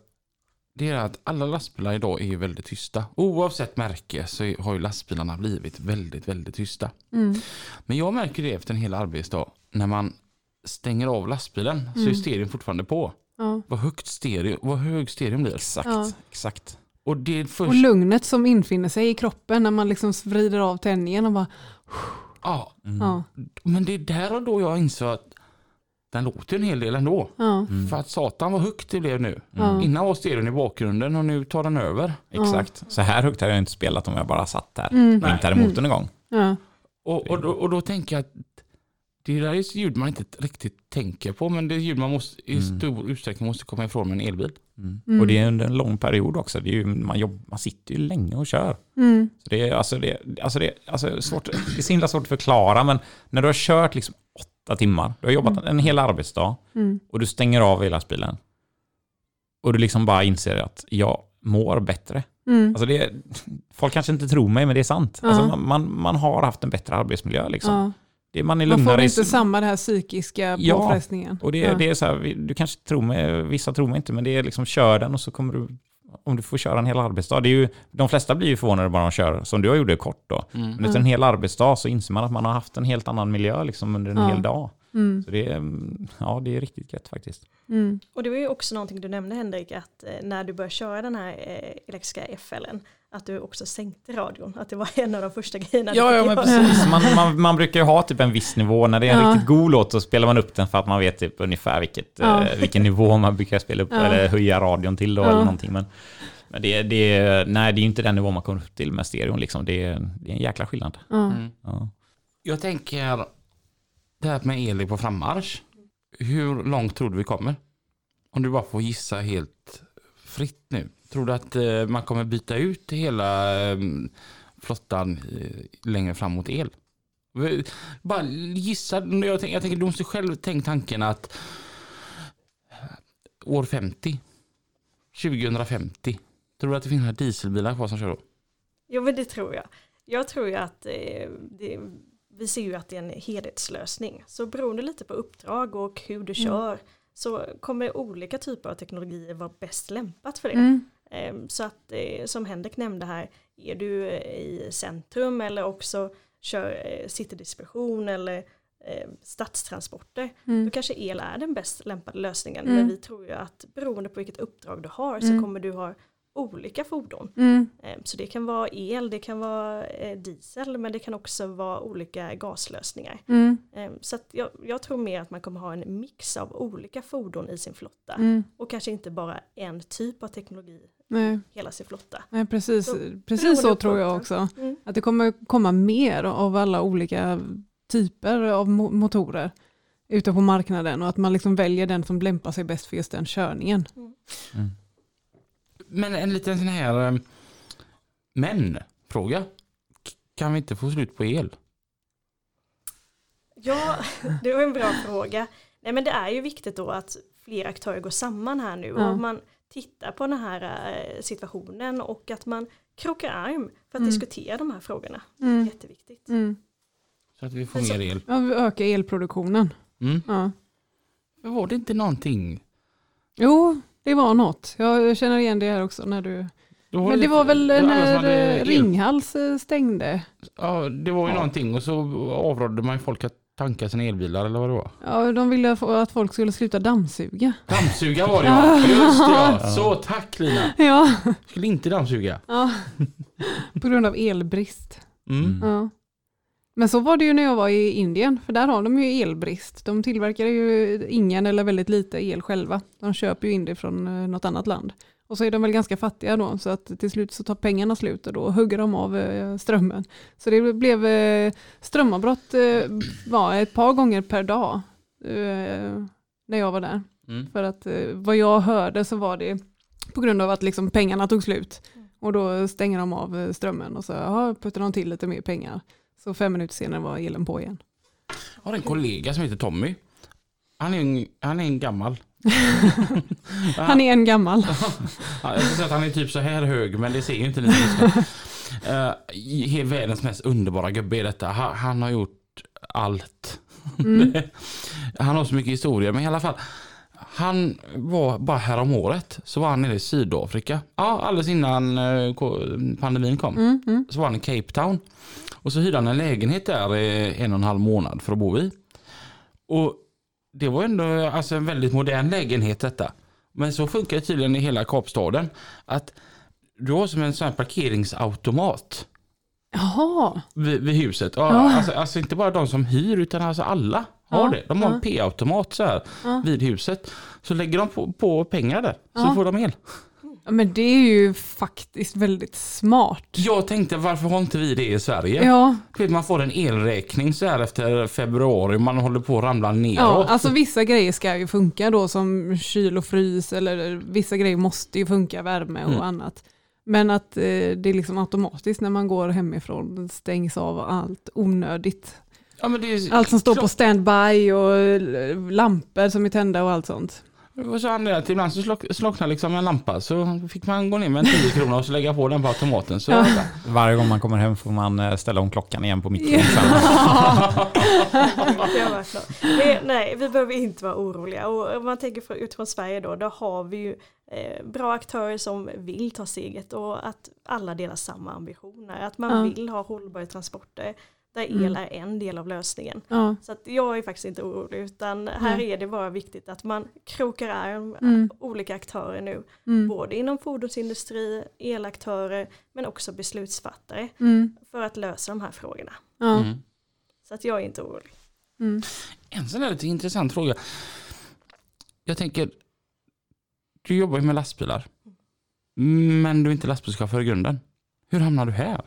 det är att alla lastbilar idag är ju väldigt tysta. Oavsett märke så har ju lastbilarna blivit väldigt, väldigt tysta. Mm. Men jag märker det efter en hel arbetsdag. När man stänger av lastbilen så är Mm. stereon fortfarande på. Ja. Vad högt stereo, vad hög stereon blir. Exakt, Ja. exakt. Och det är Och först... lugnet som infinner sig i kroppen när man liksom vrider av tändningen och bara, Ja, ja, men det är där och då jag insåg att den låter en hel del ändå. ja, För att satan vad högt det blev nu. Ja. Innan var stereon i bakgrunden och nu tar den över. Exakt. Så här högt hade jag inte spelat om jag bara satt här Mm. och inte hade motorn igång. ja, Och, och, då, och då tänker jag att det där är ljud man inte riktigt tänker på men det är ljud man måste, i Mm. stor utsträckning måste komma ifrån med en elbil. Mm. Och det är under en lång period också. Det är ju, man, jobb, man sitter ju länge och kör. Mm. Så det är, alltså det, alltså det, alltså svårt, det är så himla svårt att förklara, men när du har kört liksom åtta timmar, du har jobbat en hel arbetsdag Mm. och du stänger av elastbilen och du liksom bara inser att jag mår bättre. Mm. Alltså det, folk kanske inte tror mig, men det är sant. Alltså man, man, man har haft en bättre arbetsmiljö. Liksom. Ja. Det, man är Man får i- inte samma det här psykiska Ja, påfrestningen. och det, ja. det är så här, du kanske tror mig, vissa tror mig inte, men det är liksom kör den och så kommer du, om du får köra en hel arbetsdag. Det är ju, de flesta blir ju förvånade bara de kör, som du har gjort det kort då. Mm. Men efter en hel arbetsdag så inser man att man har haft en helt annan miljö liksom under en Ja. hel dag. Mm. Så det är, ja, det är riktigt gött faktiskt. Mm. Och det var ju också någonting du nämnde Henrik, att eh, när du började köra den här eh, elektriska FLen, att du också sänkte radion, att det var en av de första grejerna Ja, ja men precis. Man, man, man brukar ju ha typ en viss nivå. När det är en Ja. riktigt god låt så spelar man upp den för att man vet typ ungefär vilket, Ja. eh, vilken nivå man brukar spela upp Ja. eller höja radion till då Ja. eller någonting. Men, men det, det, nej, det är ju inte den nivå man kommer upp till med stereon liksom. Det, är- det är en jäkla skillnad. Mm. Ja. Jag tänker, det här med el är på frammarsch. Hur långt tror du vi kommer? Om du bara får gissa helt fritt nu. Tror du att eh, man kommer byta ut hela eh, flottan eh, längre fram mot el? Bara gissa, jag, tänk, jag tänker du måste själv tänka tanken att år 50, 2050, tror du att det finns några dieselbilar kvar som kör då? Jo men det tror jag. Jag tror ju att eh, det, vi ser ju att det är en helhetslösning. Så beroende lite på uppdrag och hur du kör så kommer olika typer av teknologier vara bäst lämpat för det. Mm. Ehm, Så att eh, som Henrik nämnde här, är du eh, i centrum eller också kör eh, citydistribution eller eh, stadstransporter, Mm. då kanske el är den bäst lämpade lösningen. Mm. Men vi tror ju att beroende på vilket uppdrag du har så Mm. kommer du ha olika fordon. Mm. Ehm, Så det kan vara el, det kan vara diesel, men det kan också vara olika gaslösningar. Mm. Ehm, Så jag, jag tror mer att man kommer ha en mix av olika fordon i sin flotta. Mm. Och kanske inte bara en typ av teknologi Nej, hela sin flotta. nej, precis, Så, precis så tror jag också. Mm. Att det kommer komma mer av alla olika typer av mo- motorer ute på marknaden och att man liksom väljer den som lämpar sig bäst för just den körningen. Mm. Men en liten sån här eh, men-fråga. Kan vi inte få slut på el? Ja, (laughs) det var en bra fråga. Nej men det är ju viktigt då att fler aktörer går samman här nu Ja. och man tittar på den här eh, situationen och att man krokar arm för att Mm. diskutera de här frågorna. Mm. Jätteviktigt. Mm. Så att vi får mer el. Ja, vi ökar elproduktionen. Mm. Ja. Var det inte någonting? Jo, det var något. Jag känner igen det här också. När du... Då Men det var väl alla som när eh, Ringhals eh, stängde. Ja, det var ju någonting och så avrådde man folk att tanka sina elbilar eller vad det var. Ja, de ville att folk skulle sluta dammsuga. Dammsuga var det ja. Just det ja. Så tack Lina. Ja, Skulle inte dammsuga. ja. på grund av elbrist. Mm. Ja. Men så var det ju när jag var i Indien, för där har de ju elbrist. De tillverkar ju ingen eller väldigt lite el själva. De köper ju in det från eh, något annat land. Och så är de väl ganska fattiga då, så att till slut så tar pengarna slut och då hugger de av eh, strömmen. Så det blev eh, strömavbrott eh, var ett par gånger per dag när jag var där. Mm. För att vad jag hörde så var det på grund av att liksom pengarna tog slut. Och då stänger de av strömmen och så ja, puttar de till lite mer pengar. Så fem minuter senare var elen på igen. Jag har en kollega som heter Tommy. Han är en, han är en gammal. (laughs) Han är en gammal. Ja, Jag ska säga att han är typ så här hög men det ser ju inte ni lyssnar. Uh, världens mest underbara gubbe är detta. Han, han har gjort allt. Mm. (laughs) han har så mycket historia men i alla fall. Han var bara här om året så var han nere i Sydafrika. Ja, alldeles innan eh, pandemin kom. Mm, mm, Så var han i Cape Town. Och så hyrde han en lägenhet där i en och en halv månad för att bo i. Och det var ändå alltså en väldigt modern lägenhet detta. Men så funkar det tydligen i hela Kapstaden. Att du har som en sån här parkeringsautomat Jaha, vid, vid huset. Ja, Ja. Alltså, alltså inte bara de som hyr utan alltså alla har Ja, det. De har en p-automat så här vid huset. Så lägger de på, på pengar där så får de el. Ja, Men det är ju faktiskt väldigt smart. Jag tänkte varför har inte vi det i Sverige? Ja, Du vet, man får en elräkning så här efter februari, man håller på att ramla ja, neråt. alltså vissa grejer ska ju funka då som kyl och frys eller vissa grejer måste ju funka, värme och Mm. annat. Men att eh, det är liksom automatiskt när man går hemifrån stängs av allt onödigt. Ja, Allt som står på standby och eh, lampor som är tända och allt sånt. Var så anledning att ibland så slock, slocknade liksom en lampa så fick man gå ner med en 10 kronor och så lägga på den på automaten. Så Ja. Varje gång man kommer hem får man eh, ställa om klockan igen på mikron. Ja. (laughs) Nej, vi behöver inte vara oroliga. Och om man tänker utifrån Sverige då, då har vi ju eh, bra aktörer som vill ta steget och att alla delar samma ambitioner. Att man Ja. vill ha hållbara transporter där el Mm. är en del av lösningen. Ja. Så att jag är faktiskt inte orolig utan här Nej. är det bara viktigt att man krokar arm, Mm. olika aktörer nu, Mm. både inom fordonsindustri, elaktörer men också beslutsfattare Mm. för att lösa de här frågorna. Ja. Mm. Så att jag är inte orolig. Mm. En sån här lite intressant fråga. Jag tänker, du jobbar ju med lastbilar. Men du är inte lastbilschaufför i grunden. Hur hamnar du här?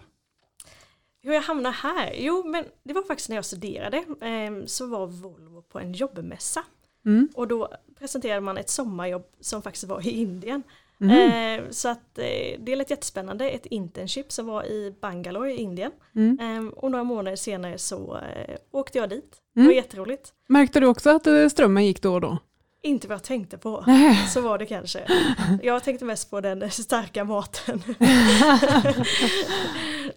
Hur jag hamnar här? Jo, men det var faktiskt när jag studerade eh, så var Volvo på en jobbmässa Mm. och då presenterade man ett sommarjobb som faktiskt var i Indien. Mm. Eh, så att eh, det lät jättespännande, ett internship som var i Bangalore i Indien. Mm. Eh, och några månader senare så eh, åkte jag dit. Det Mm. var jätteroligt. Märkte du också att eh, strömmen gick då och då? Inte vad jag tänkte på. Nej. Så var det kanske. Jag tänkte mest på den starka maten. (laughs)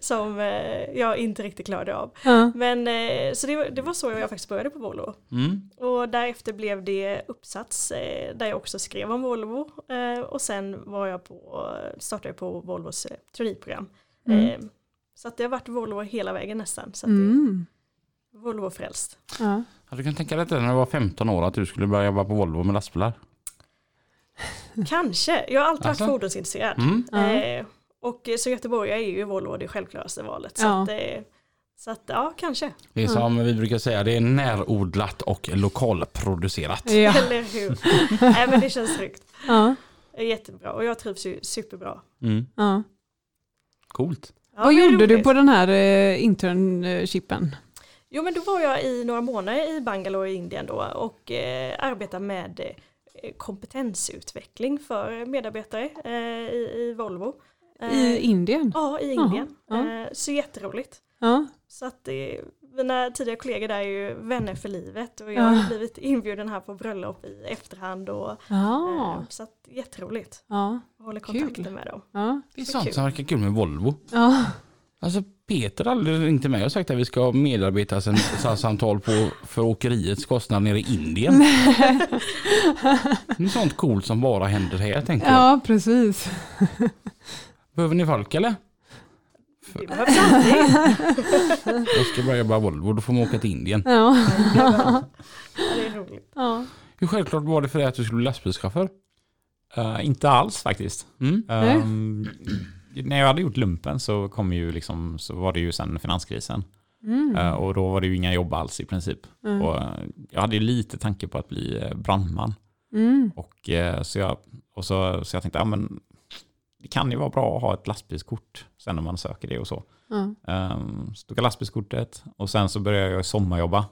som eh, jag inte riktigt klarade av. Ja. Men eh, så det var, det var så jag faktiskt började på Volvo. Mm. Och därefter blev det uppsats eh, där jag också skrev om Volvo. Och sen var jag på, startade jag på Volvos traineeprogram. Mm. Så att det har varit Volvo hela vägen nästan. Så att Mm. det är Volvo frälst. Ja. Ja, Du kan tänka dig att när du var 15 år att du skulle börja jobba på Volvo med lastbilar. Kanske, jag har alltid Alltså? varit fordonsintresserad. Mm. Eh, och eh, som göteborgare är ju Volvo det självklaraste valet. Så, Ja. att, eh, så att ja, kanske. Det är som vi brukar säga, det är närodlat och lokalproducerat. Ja. (laughs) Eller hur? Nej men det känns tryggt. Ja. Det är jättebra och jag trivs ju superbra. Mm. Ja. Coolt. Ja, Vad gjorde du roligt. på den här eh, internshipen? Jo men då var jag i några månader i Bangalore i Indien då och eh, arbetade med eh, kompetensutveckling för medarbetare eh, i, i Volvo. Eh, I Indien? Ja, i Indien. ja. Eh, så jätteroligt. Ja. Så att det, mina tidigare kollegor där är ju vänner för livet och jag har Ja. blivit inbjuden här på bröllop i efterhand och Ja. eh, så att jätteroligt. Ja. Jag håller Kul. kontakten med dem. Ja. Det är Så sånt kul. som verkar kul med Volvo. Ja. Alltså Peter har aldrig ringt till mig och sagt att vi ska ha medarbetarsamtal (laughs) på för åkeriets kostnad nere i Indien. Det är sånt coolt som bara händer här tänker jag. ja, precis. (laughs) Behöver ni folk eller? Det behövs alltid. (laughs) Jag ska börja jobba Volvo, då får man åka till Indien. Ja. Ja, det är roligt. Ja. Hur självklart var det för dig att du skulle bli lastbilschaufför? Eh, inte alls faktiskt. Mm. Ehm, när jag hade gjort lumpen så, kom ju liksom, så var det ju sen finanskrisen. Mm. Eh, och då var det ju inga jobb alls i princip. Mm. Och, eh, jag hade ju lite tanke på att bli eh, brandman. Mm. Och, så, jag, och så, så jag tänkte, ja men det kan ju vara bra att ha ett lastbilskort sen när man söker det och så. Ja. Um, så tog jag lastbilskortet och sen så började jag sommarjobba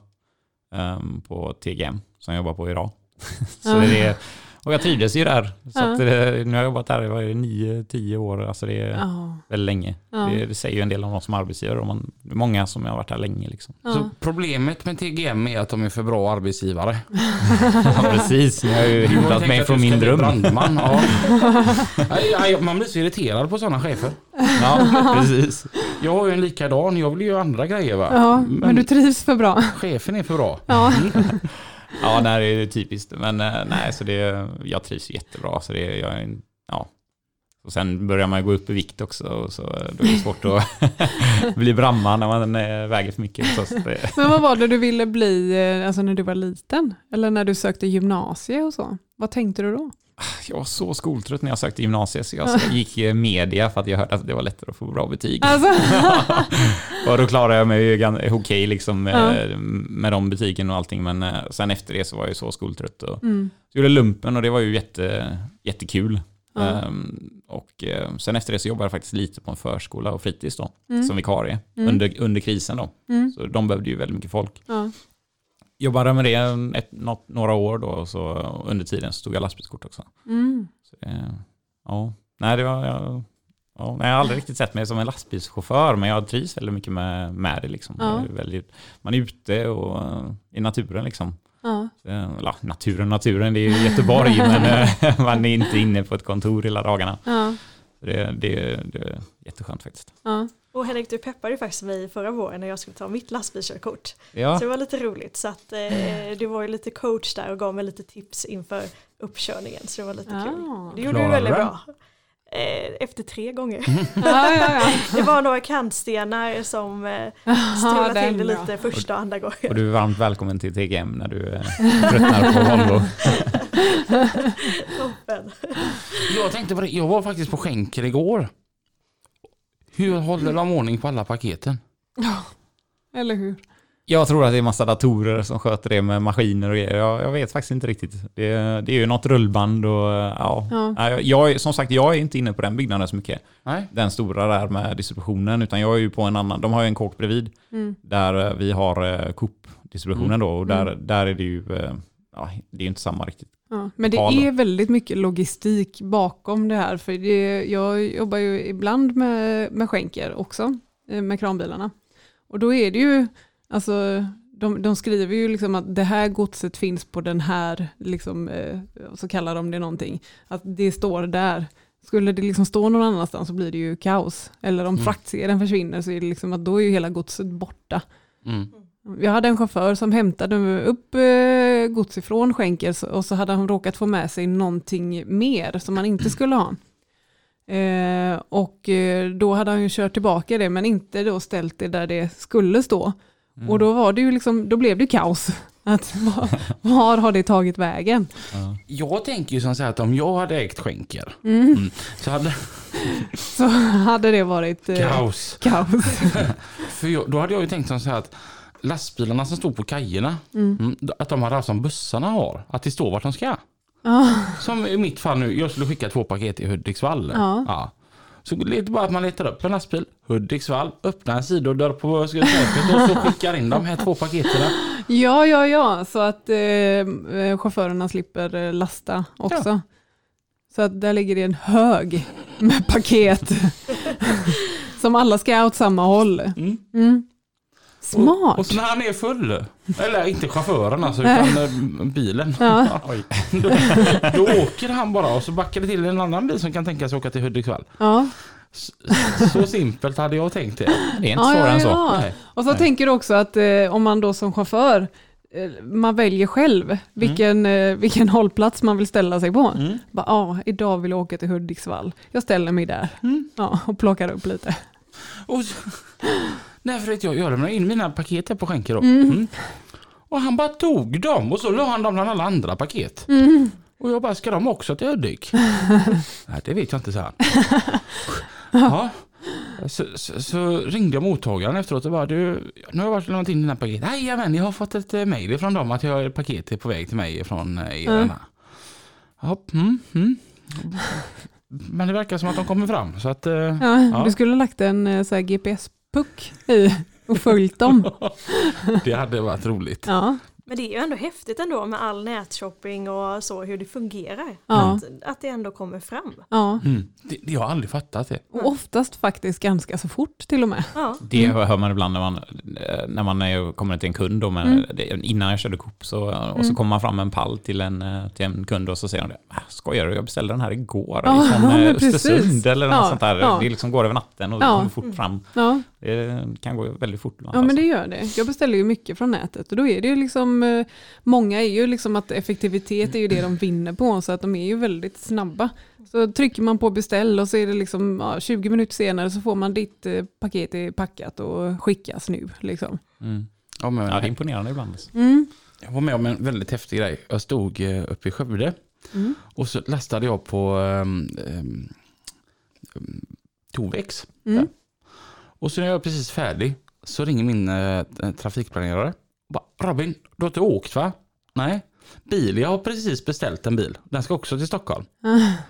ehm, på TGM som jag jobbar på idag. (laughs) så det är, och jag trivdes ju där. Så Ja. att det, nu har jag jobbat där i nio, tio år, alltså det är Ja. väldigt länge. Ja. Det, det säger ju en del om oss som arbetsgivare. Och man, många som har varit där länge. Liksom. Ja. Så problemet med TGM är att de är för bra arbetsgivare. (laughs) Ja, precis. Ni har ju hindrat mig från min dröm. Brandman, (laughs) Man blir så irriterad på sådana chefer. Ja, precis. Jag har ju en likadan, jag vill ju göra andra grejer va. ja, men du trivs för bra. chefen är för bra. Ja. (laughs) Ja, nej, det är typiskt. Men eh, nej, så det, jag trivs jättebra. Så det, jag, är- en och sen börjar man gå upp i vikt också. Och så, eh, då är det svårt att (laughs) bli brandman när man eh, väger för mycket. (laughs) Men vad var det du ville bli eh, alltså när du var liten? Eller när du sökte gymnasie och så? Vad tänkte du då? jag var så skoltrött när jag sökte gymnasiet. Så jag (laughs) gick media för att jag hörde att det var lättare att få bra betyg. Alltså, och då klarade jag mig okej liksom, Ja. med de betygen och allting. Men sen efter det så var jag så skoltrött. Och mm. så gjorde lumpen och det var ju jätte, jättekul. Ja. Ehm, och eh, sen efter det så jobbade jag faktiskt lite på en förskola och fritids då, Mm. som vikarie Mm. under, under krisen då. Mm. Så de behövde ju väldigt mycket folk. Ja. Jobbade med det ett, något, några år då och så under tiden så tog jag lastbilskort också. Mm. Så det, ja, nej det var, jag, ja, nej, jag har aldrig riktigt sett mig som en lastbilschaufför men jag trivs väldigt mycket med, med det liksom. Ja. Väldigt, man är ute och eh, i naturen liksom. Ja. Ja, naturen, naturen, det är ju Göteborg (laughs) men eh, man är inte inne på ett kontor hela dagarna. Ja. Det, det, det är jätteskönt faktiskt. Ja. Och Henrik, du peppade ju faktiskt mig förra våren när jag skulle ta mitt lastbilskörkort. Ja, Så det var lite roligt. Så att eh, du var ju lite coach där och gav mig lite tips inför uppkörningen. Så det var lite kul. Ah. Det gjorde du Klarade väldigt du bra. Eh, efter tre gånger. (laughs) Ja, ja, ja. (laughs) Det var några kantstenar som eh, Ja, strulade till det bra. lite första och andra gången. och du är varmt välkommen till TGM när du eh, tröttnar på Volvo. (laughs) Toppen. Jag tänkte på det, jag var faktiskt på skänker igår. Hur håller de ordning på alla paketen? Eller hur? Jag tror att det är massa datorer som sköter det med maskiner och grejer. Jag, jag vet faktiskt inte riktigt. Det, det är ju något rullband och ja. Ja. Jag, som sagt, jag är inte inne på den byggnaden så mycket. Nej. Den stora där med distributionen, utan jag är ju på en annan. De har ju en kåk bredvid Mm. där eh, vi har eh, Coop-distributionen då och där, där är det ju, eh, ja, det är ju inte samma riktigt. Ja, men det är väldigt mycket logistik bakom det här. För det, jag jobbar ju ibland med, med skänker också, med kranbilarna. Och då är det ju, alltså, de, de skriver ju liksom att det här godset finns på den här, liksom, eh, så kallar de det någonting. Att det står där. Skulle det liksom stå någon annanstans så blir det ju kaos. Eller om Mm. fraktsedeln försvinner så är det liksom att då är ju hela godset borta. Mm. Jag hade en chaufför som hämtade upp eh, gods ifrån skänker och så hade han råkat få med sig någonting mer som han inte skulle ha. Eh, och eh, då hade han ju kört tillbaka det men inte då ställt det där det skulle stå. Och då var det ju liksom, då blev det kaos. (laughs) Att, var, var har det tagit vägen? Ja. Jag tänker ju som så här att om jag hade ägt skänker Mm. mm, så hade (laughs) Så hade det varit eh, kaos. (laughs) kaos. För jag, då hade jag ju tänkt som så här att lastbilarna som stod på kajerna, Mm. mm, att de hade haft som bussarna har, att det står vart de ska. Ja, Som i mitt fall nu, jag skulle skicka två paket till Hudiksvall. Ja. Så det är bara att man letar upp en lastbil, Hudiksvall, öppnar en sidodörr på skräpet och så skickar in de här två paketen. ja, ja, ja. så att eh, chaufförerna slipper eh, lasta också. Så att där ligger det en hög med paket (laughs) som alla ska åt samma håll. Mm. Mm. Smart. Och, och så när han är full, eller inte chauffören alltså, (laughs) utan eh, bilen. Ja. (laughs) Oj. Då, då åker han bara och så backar det till en annan bil som kan tänka sig åka till Hudiksvall. Ja. Så, så simpelt hade jag tänkt det. Det är inte Ja, svårare ja, än så. Nej. Och så Nej. tänker du också att eh, om man då som chaufför, eh, man väljer själv vilken, eh, vilken hållplats man vill ställa sig på. Mm. Bara, ja, idag vill jag åka till Hudiksvall. Jag ställer mig där Mm. ja, och plockar upp lite. Och så, nej för att jag, jag lämnade in mina paket här på skänker då. Mm. Mm. Och han bara tog dem och så la han dem bland alla andra paket. Mm. Och jag bara, ska de också till Hudik? (laughs) nej det vet jag inte, så han. (laughs) ja. Så, så, så ringde jag mottagaren efteråt och bara, du, nu har jag varit och lämnat in dina paket. Jajamän, jag har fått ett eh, mejl från dem att jag har paket är på väg till mig från eh, er. Mm. Ja, mm, mm. Men det verkar som att de kommer fram. Så att, eh, Ja, Ja. Du skulle ha lagt en eh, så här GPS-puck i och följt dem. (laughs) det hade varit roligt. Ja, Men det är ju ändå häftigt ändå med all nätshopping och så hur det fungerar. Ja. Att, att det ändå kommer fram. ja. Mm. Det, det, jag har aldrig fattat det. Och oftast faktiskt ganska så fort till och med. Ja. Det hör man ibland när man, eh, när man är, kommer till en kund. Då, men Mm. det, innan jag körde Coop så, och så kommer man fram med en pall till en, eh, till en kund och så säger de "Ah, skojar du, jag beställde den här igår Ja, från (laughs) ja, eh. Östersund eller något Ja, sånt där. ja. Det liksom går över natten och Ja. kommer fort fram. Ja, Det kan gå väldigt fort ibland. ja men alltså. det gör det. Jag beställer ju mycket från nätet och då är det ju liksom, eh, många är ju liksom att effektivitet är ju det de vinner på så att de är ju väldigt snabba. Så trycker man på beställ och så är det liksom ja, 20 minuter senare så får man ditt eh, paket är packat och skickas nu. Liksom. Mm. Ja, men, Ja, det är imponerande ibland. Alltså. Mm. Jag var med om en väldigt häftig grej. Jag stod eh, uppe i Skövde Mm. och så lastade jag på um, um, Tovex. Mm. Och så när jag är precis färdig så ringer min eh, trafikplanerare. Robin, du har inte åkt va? Nej. Bilia har precis beställt en bil. Den ska också till Stockholm.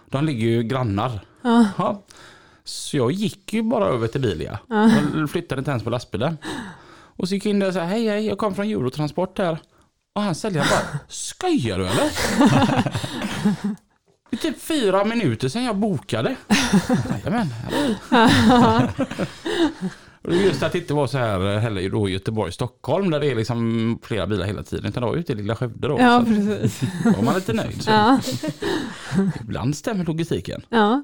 De ligger ju grannar. Ja. Så jag gick ju bara över till Bilia. Jag flyttade inte ens på lastbilen. Och så gick jag in där och sa hej hej, jag kom från Eurotransport här. Och han säljaren bara, skojar du eller? Det är typ fyra minuter sedan jag bokade. (laughs) Jajamän. (laughs) Och det är just att det inte var så här heller då i Göteborg, Stockholm där det är liksom flera bilar hela tiden. Utan det var ute i lilla Skövde då. Ja, precis. då var man lite nöjd. Ja, (laughs) Ibland stämmer logistiken. ja.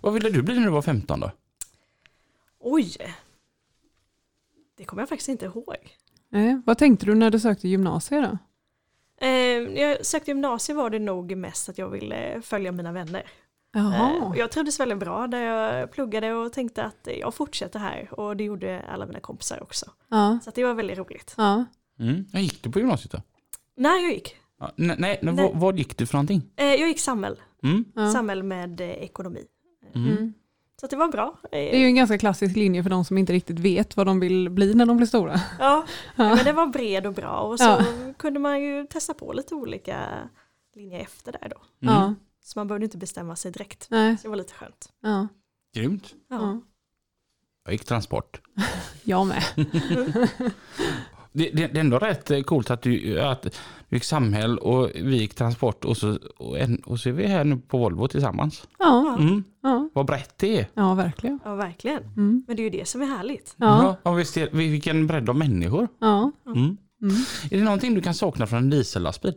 Vad ville du bli när du var 15 då? Oj! Det kommer jag faktiskt inte ihåg. Eh, vad tänkte du när du sökte gymnasiet då? Eh, när jag sökte gymnasiet var det nog mest att jag ville följa mina vänner. Eh, Jaha. och jag trivdes väldigt bra där jag pluggade och tänkte att jag fortsätter här och det gjorde alla mina kompisar också. Ja, Så att det var väldigt roligt. ja. Mm. Jag gick du på gymnasiet då? När jag gick? Ja, nej, nej, Nej. Vad, vad gick du för någonting? Eh, jag gick samhäll, Mm. ja. samhäll med eh, ekonomi. Mm. Så att det var bra. Eh, Det är ju en ganska klassisk linje för de som inte riktigt vet vad de vill bli när de blir stora. Ja, (laughs) men det var bred och bra och så Ja. kunde man ju testa på lite olika linjer efter där då. Ja, Så man behövde inte bestämma sig direkt. nej, Så det var lite skönt. ja, Grymt. Ja. ja. Jag gick transport. (laughs) Jag med. (laughs) Det, det, det är ändå rätt eh, coolt att du, att du gick samhäll och vi gick transport och så, och, en, och så är vi här nu på Volvo tillsammans. Ja, Mm. ja, Vad brett det är. ja verkligen. Ja, verkligen. Mm. Men det är ju det som är härligt. Ja, Ja, visst är, vilken bredd av människor. ja. Mm. Mm. Är det någonting du kan sakna från en diesellastbil?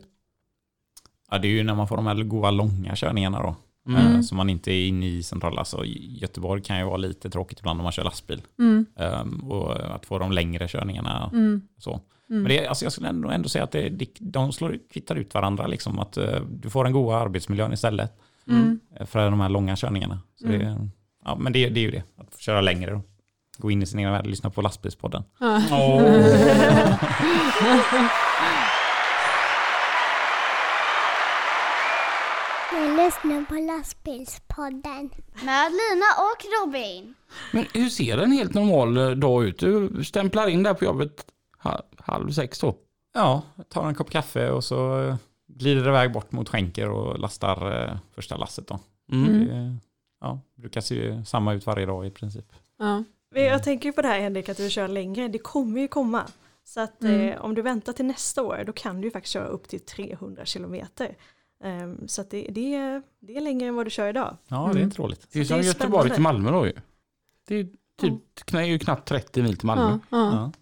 Ja, det är ju när man får de här goa långa körningarna då. Mm. Eh, Så man inte är inne i centrala. Alltså, Göteborg kan ju vara lite tråkigt ibland om man kör lastbil. Mm. Ehm, och att få de längre körningarna. Mm. Så. Men det, alltså jag skulle ändå, ändå säga att det, det, de slår, kvittar ut varandra. Liksom, att eh, du får den goda arbetsmiljön istället Mm. eh, för de här långa körningarna. Så det, ja, men det, det är ju det, att få köra längre då. Gå in i sin egen värld, lyssna på lastbilspodden. Ja. Du (laughs) lyssnar på lastbilspodden. Med Lina och Robin. Men hur ser en helt normal eh, dag ut? Du stämplar in där på jobbet ha- halv sex då? Ja, tar en kopp kaffe och så eh, glider det iväg bort mot skänker och lastar eh, första lasset då. Mm. Det, ja, brukar se samma ut varje dag i princip. Ja. Jag tänker på det här Henrik, att du kör längre. Det kommer ju komma. Så att Mm. eh, om du väntar till nästa år, då kan du ju faktiskt köra upp till 300 kilometer. Ehm, så att det, det, är, det är längre än vad du kör idag. Ja, det är Mm. inte roligt. Det är Så som det är Göteborg spännande. till Malmö då ju. Det är typ, är ju knappt 30 mil till Malmö. Ja, ja, Ja.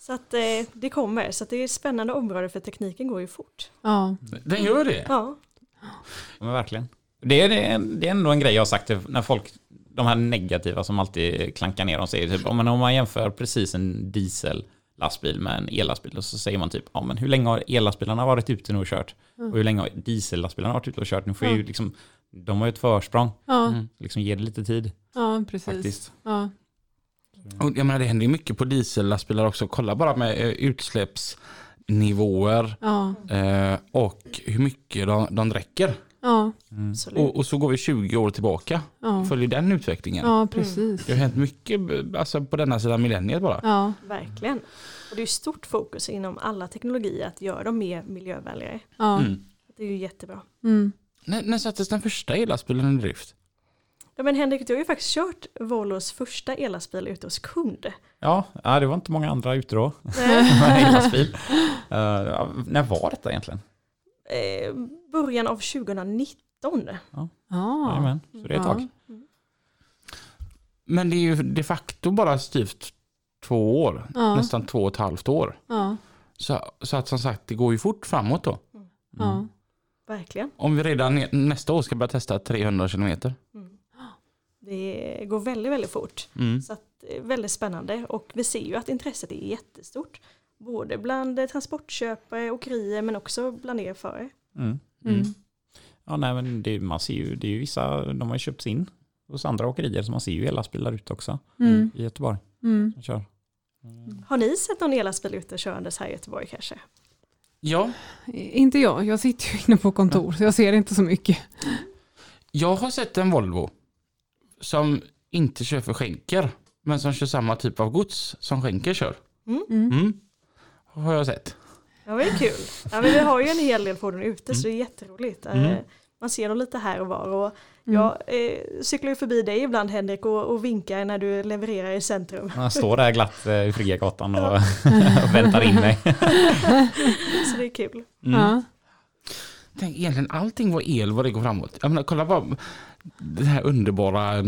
Så att eh, det kommer. Så att det är ett spännande område för tekniken går ju fort. ja. Den gör det? Ja, Men verkligen. Det är, det, är, ändå en grej jag har sagt när folk, de här negativa som alltid klankar ner och säger typ, om man jämför precis en diesellastbil med en ellastbil och så säger man typ, ja men hur länge har ellastbilarna varit ute nu och kört? Och hur länge har diesellastbilarna varit ute och kört? Nu får ju liksom, de har ju ett försprång, ja, liksom ge det lite tid ja precis. faktiskt. Ja. Och jag menar, det händer ju mycket på diesellastbilar också. Kolla bara med eh, utsläppsnivåer Ja, eh, och hur mycket de, de räcker. Ja, absolut. Och, och så går vi 20 år tillbaka. ja, Följer den utvecklingen. ja precis. Det har hänt mycket alltså, på denna sidan millenniet bara. Ja, Verkligen. Och det är stort fokus inom alla teknologier att göra dem mer miljövänligare. ja. Mm. Det är ju jättebra. Mm. När, när sattes den första ellastbilen i drift? Ja, men Henrik, du har ju faktiskt kört Volvos första ellastbil ute hos kund. Ja, det var inte många andra ute då. (laughs) Eh, ja, när var detta egentligen? Eh, början av 2019. Ja. Jajamän, så det är ett Ja. tag. Men det är ju de facto bara styvt två år. Ja. Nästan två och ett halvt år. Ja, Så, så att som sagt, det går ju fort framåt då. ja. Verkligen. Om vi redan nästa år ska börja testa 300 kilometer. Det går väldigt, väldigt fort. Mm. Så att, eh, väldigt spännande och vi ser ju att intresset är jättestort. Både bland transportköpare, åkerier men också bland er förare. Mm. Mm. Ja, nej, men det, man ser ju, det är ju vissa, de har ju köpts in hos andra åkerier, så man ser ju ellastbilar ute också Mm. i Göteborg. Mm. Som kör. Har ni sett någon elastbil ute körandes här i Göteborg kanske? Ja, Inte jag, jag sitter ju inne på kontor så jag ser inte så mycket. jag har sett en Volvo som inte kör för skänker. Men som kör samma typ av gods som skänker kör. Mm. Mm. Har jag sett. Ja, men det är kul. Ja, men vi har ju en hel del fordon ute så det är jätteroligt. Eh, Mm. Man ser dem lite här och var. Och Mm. jag eh, cyklar ju förbi dig ibland Henrik och, och vinkar när du levererar i centrum. Jag står där glatt eh, i Friagatan och, (laughs) och väntar in mig. (laughs) Så det är kul. Mm. Ja. Tänk egentligen allting var el vad det går framåt. Jag menar, kolla bara den här underbara eh,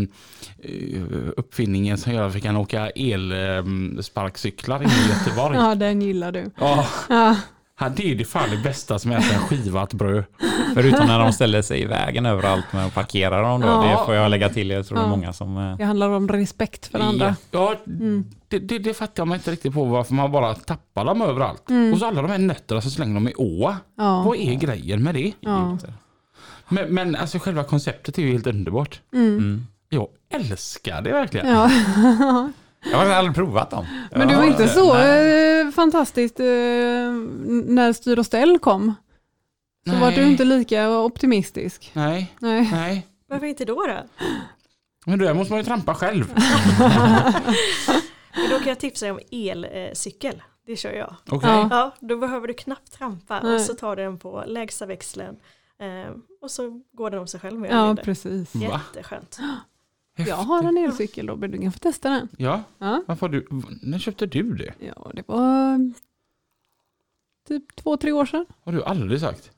uppfinningen som gör att vi kan åka elsparkcyklar in i Göteborg. (laughs) ja, den gillar du. Ja, Ja, Ja, det är det fan det bästa som äter en skivat bröd. Förutom när de ställer sig i vägen överallt med att parkera dem då. Ja. Det får jag lägga till. Jag tror det är Ja. många som... eh, det handlar om respekt för andra. Ja, Mm. det, det, det fattar jag mig inte riktigt på varför man bara tappar dem överallt. Och så alla de här nötterna så slänger de i å. Mm. Ja. Vad är grejen med det? Ja. Men, men alltså själva konceptet är ju helt underbart. Mm. Mm. Jag älskar det verkligen. Ja. Jag har aldrig provat dem. Men det var inte så nej. eh, fantastiskt eh, när Styr och ställ kom. Så var du Nej. inte lika optimistisk. Nej, Nej. nej. Varför inte då då? Men då måste man ju trampa själv. (laughs) Men då kan jag tipsa dig om elcykel. Det kör jag. Okej. Ja. Ja, då behöver du knappt trampa Nej. och så tar du den på lägsta växeln. Eh, och så går den av sig själv mer Ja, precis. Va? Jätteskönt. (gasps) Jag har en elcykel Robin, du kan få testa den. Ja, Ja, varför du, när köpte du det? ja det var typ två, tre år sedan. Har du aldrig sagt?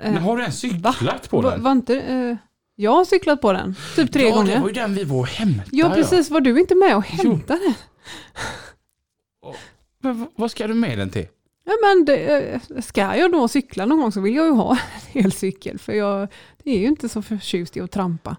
Eh, Men har du ens cyklat på va- den? Var inte, eh, jag har cyklat på den, typ tre ja, gånger. det var ju den vi var och hämtade. Ja, precis. Var du inte med och hämtade? Men v- vad ska du med den till? Ja, men det, eh, ska jag då cykla någon gång så vill jag ju ha en elcykel. För jag det är ju inte så förtjust i att trampa.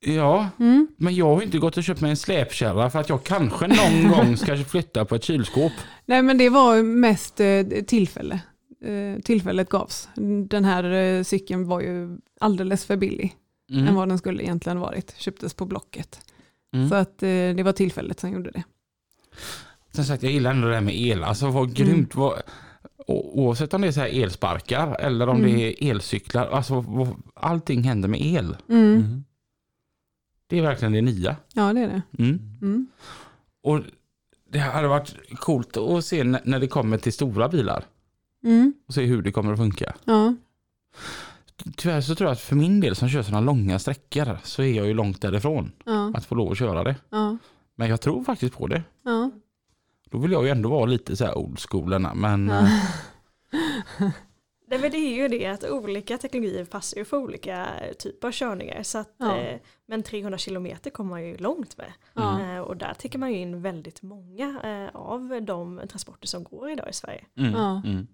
Ja, Mm. men jag har inte gått och köpt mig en släpkärra för att jag kanske någon (laughs) gång ska flytta på ett kylskåp. Nej, men det var mest eh, tillfälle. Eh, tillfället gavs. Den här cykeln var ju alldeles för billig än Mm. vad den skulle egentligen varit. Köptes på Blocket. Mm. Så att det var tillfället som gjorde det. Som sagt, jag gillar ändå det här med el. Alltså vad grymt. Vad, o- oavsett om det är så här elsparkar eller om Mm. det är elcyklar. Alltså vad, allting händer med el. Mm. Mm. Det är verkligen det nya. Ja, det är det. Mm. Mm. Och det hade varit coolt att se när när det kommer till stora bilar. Mm. Och se hur det kommer att funka. Ja. Tyvärr så tror jag att för min del som kör sådana långa sträckor så är jag ju långt därifrån Ja. att få lov att köra det. Ja. Men jag tror faktiskt på det. Ja. Då vill jag ju ändå vara lite så här old school men Ja. eh, (laughs) Nej, men det är ju det att olika teknologier passar ju för olika typer av körningar. Så att, Ja. eh, men 300 kilometer kommer man ju långt med. Ja. Eh, och där täcker man ju in väldigt många eh, av de transporter som går idag i Sverige. mm, Ja. mm.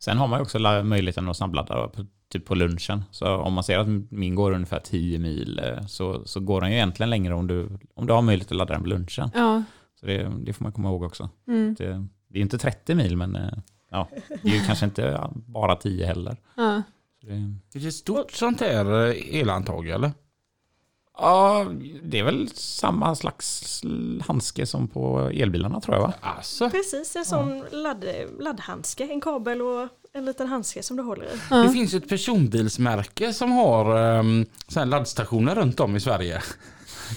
Sen har man ju också möjligheten att snabbladda på, typ på lunchen. Så om man ser att min går ungefär 10 mil så, så går den ju egentligen längre om du, om du har möjlighet att ladda den på lunchen. Ja. Så det, det får man komma ihåg också. Mm. Det, det är inte 30 mil men eh, ja, det är ju kanske inte ja, bara 10 heller. Ja. Så det, Är det ett stort sånt här eh, elantag eller? ja, det är väl samma slags handske som på elbilarna tror jag va? Alltså, Precis, en sån ladd, laddhandske, en kabel och en liten handske som du håller i. det Ja. finns ett personbilsmärke som har um, laddstationer runt om i Sverige.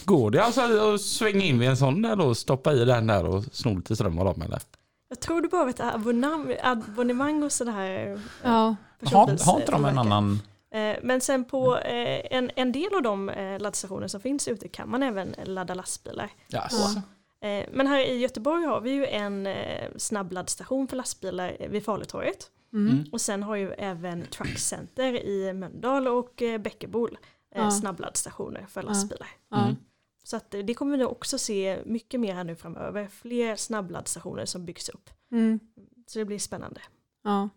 Går det alltså att svänga in vid en sån där och stoppa i den där och sno lite ström av dem eller? Jag tror du bara vet abonnemang, abonnemang och sådär. Ja. Har, har inte de en annan? Eh, Men sen på eh, en, en del av de eh, laddstationer som finns ute kan man även ladda lastbilar. Yes. Men här i Göteborg har vi ju en snabbladdstation för lastbilar vid Falutorget. Mm. Och sen har ju även Truck Center i Mölndal och Bäckebol eh, Ja. snabbladdstationer för lastbilar. Ja. Mm. Så att eh, det kommer vi också se mycket mer här nu framöver. Fler snabbladdstationer som byggs upp. Mm. Så det blir spännande. Ja.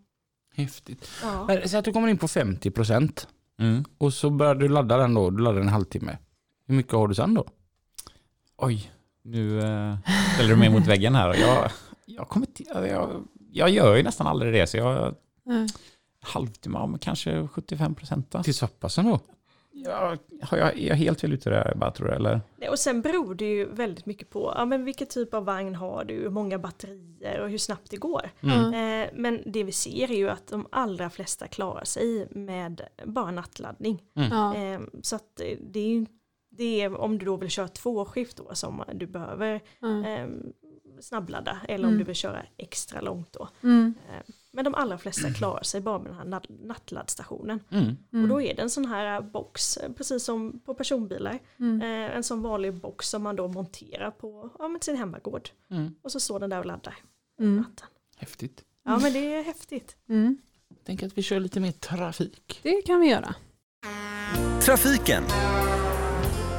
Häftigt. Ja. Men Säg att du kommer in på 50% Mm. och så börjar du ladda den då, du laddar en halvtimme. Hur mycket har du sen då? Oj, nu eh, ställer du mig mot väggen här. Jag, jag, kommer till, jag, jag gör ju nästan aldrig det, så jag Ja. halvtimme, ja, kanske 75 procent. Till så pass ändå? Jag, har jag, är jag helt fel ute där, bara tror jag, eller? Nej, Och sen beror det ju väldigt mycket på ja, men vilken typ av vagn har du, hur många batterier och hur snabbt det går. Mm. Eh, men det vi ser är ju att de allra flesta klarar sig med bara nattladdning. Ja. Eh, så att det är ju det är om du då vill köra två skift då som du behöver Ja. eh, snabbladda eller om du vill köra extra långt då. Mm. Men de allra flesta klarar sig bara med den här natt- nattladdstationen. Mm. Och då är det en sån här box, eh, precis som på personbilar. Mm. Eh, En sån vanlig box som man då monterar på ja, sin hemmagård. Mm. Och så står den där och laddar. Mm. natten. Häftigt. Ja men det är häftigt. Mm. Tänk att vi kör lite mer trafik. Det kan vi göra. Trafiken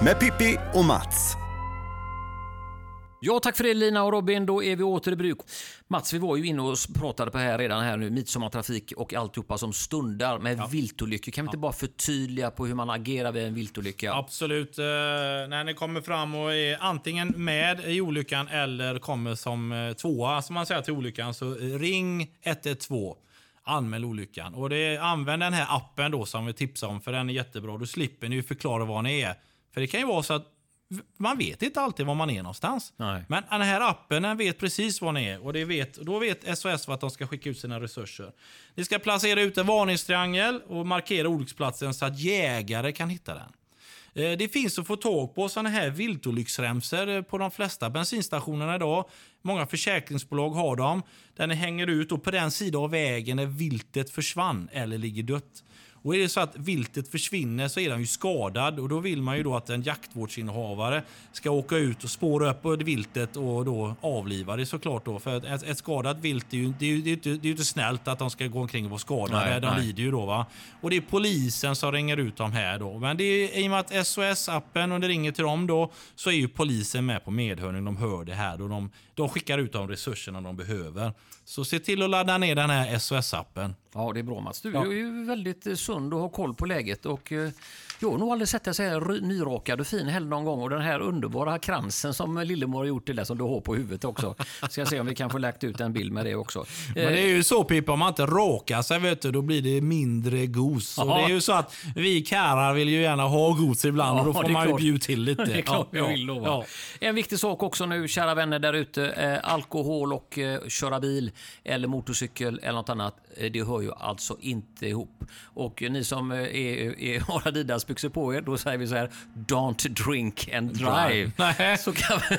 med Pippi och Mats. Ja, tack för det Lina och Robin. Då är vi åter i bruk. Mats, vi var ju inne och pratade på här redan här nu, midsommartrafik och alltihopa som stundar med viltolyckor. Kan vi inte bara förtydliga på hur man agerar vid en viltolycka? Absolut. Eh, när ni kommer fram och är antingen med i olyckan eller kommer som eh, tvåa, som man säger till olyckan, så ring 112. Anmäl olyckan. Och det, använd den här appen då som vi tipsar om, för den är jättebra. Då slipper ni förklara var ni är. För det kan ju vara så att man vet inte alltid var man är någonstans. Nej. Men den här appen den vet precis var ni är och det vet, då vet SOS vart de ska skicka ut sina resurser. Ni ska placera ut en varningstriangel och markera olycksplatsen så att jägare kan hitta den. Eh, Det finns att få tag på sådana här viltolycksremsor eh, på de flesta bensinstationerna idag. Många försäkringsbolag har dem. Där ni hänger ut och på den sidan av vägen där viltet försvann eller ligger dött. Och är det så att viltet försvinner så är den ju skadad och då vill man ju då att en jaktvårdsinnehavare ska åka ut och spåra upp viltet och då avliva det såklart då. För ett, ett skadat vilt är ju, det är ju, det är inte, det är inte snällt att de ska gå omkring och vara skadade. Nej, de nej. lider ju då va. Och det är polisen som ringer ut dem här då. Men det är, i och med att SOS-appen och det ringer till dem då så är ju polisen med på medhörning. De hör det här och de, de skickar ut de resurserna de behöver. Så se till att ladda ner den här SOS-appen. Ja, det är bra Mats. Du Ja. är ju väldigt sund och har koll på läget. Och, eh, jag har nog aldrig sett dig så här nyrakad och fin heller någon gång. Och den här underbara kransen som Lillemor har gjort till dig som du har på huvudet också. Ska se om vi kan få läckt ut en bild med det också. Men det är ju så Pippa, om man inte rakar sig vet du, då blir det mindre gos. Och Ja. det är ju så att vi karlar vill ju gärna ha gos ibland och då Ja, får det man ju bjuda till lite. (laughs) Det är klart Ja, ja, vill ja. En viktig sak också nu, kära vänner där ute. Eh, alkohol och eh, köra bil eller motorcykel eller något annat, eh, det hör ju alltså inte ihop. Och eh, ni som eh, är, är, har Adidas-byxor på er, då säger vi så här, don't drink and drive. Nej. Så kan vi...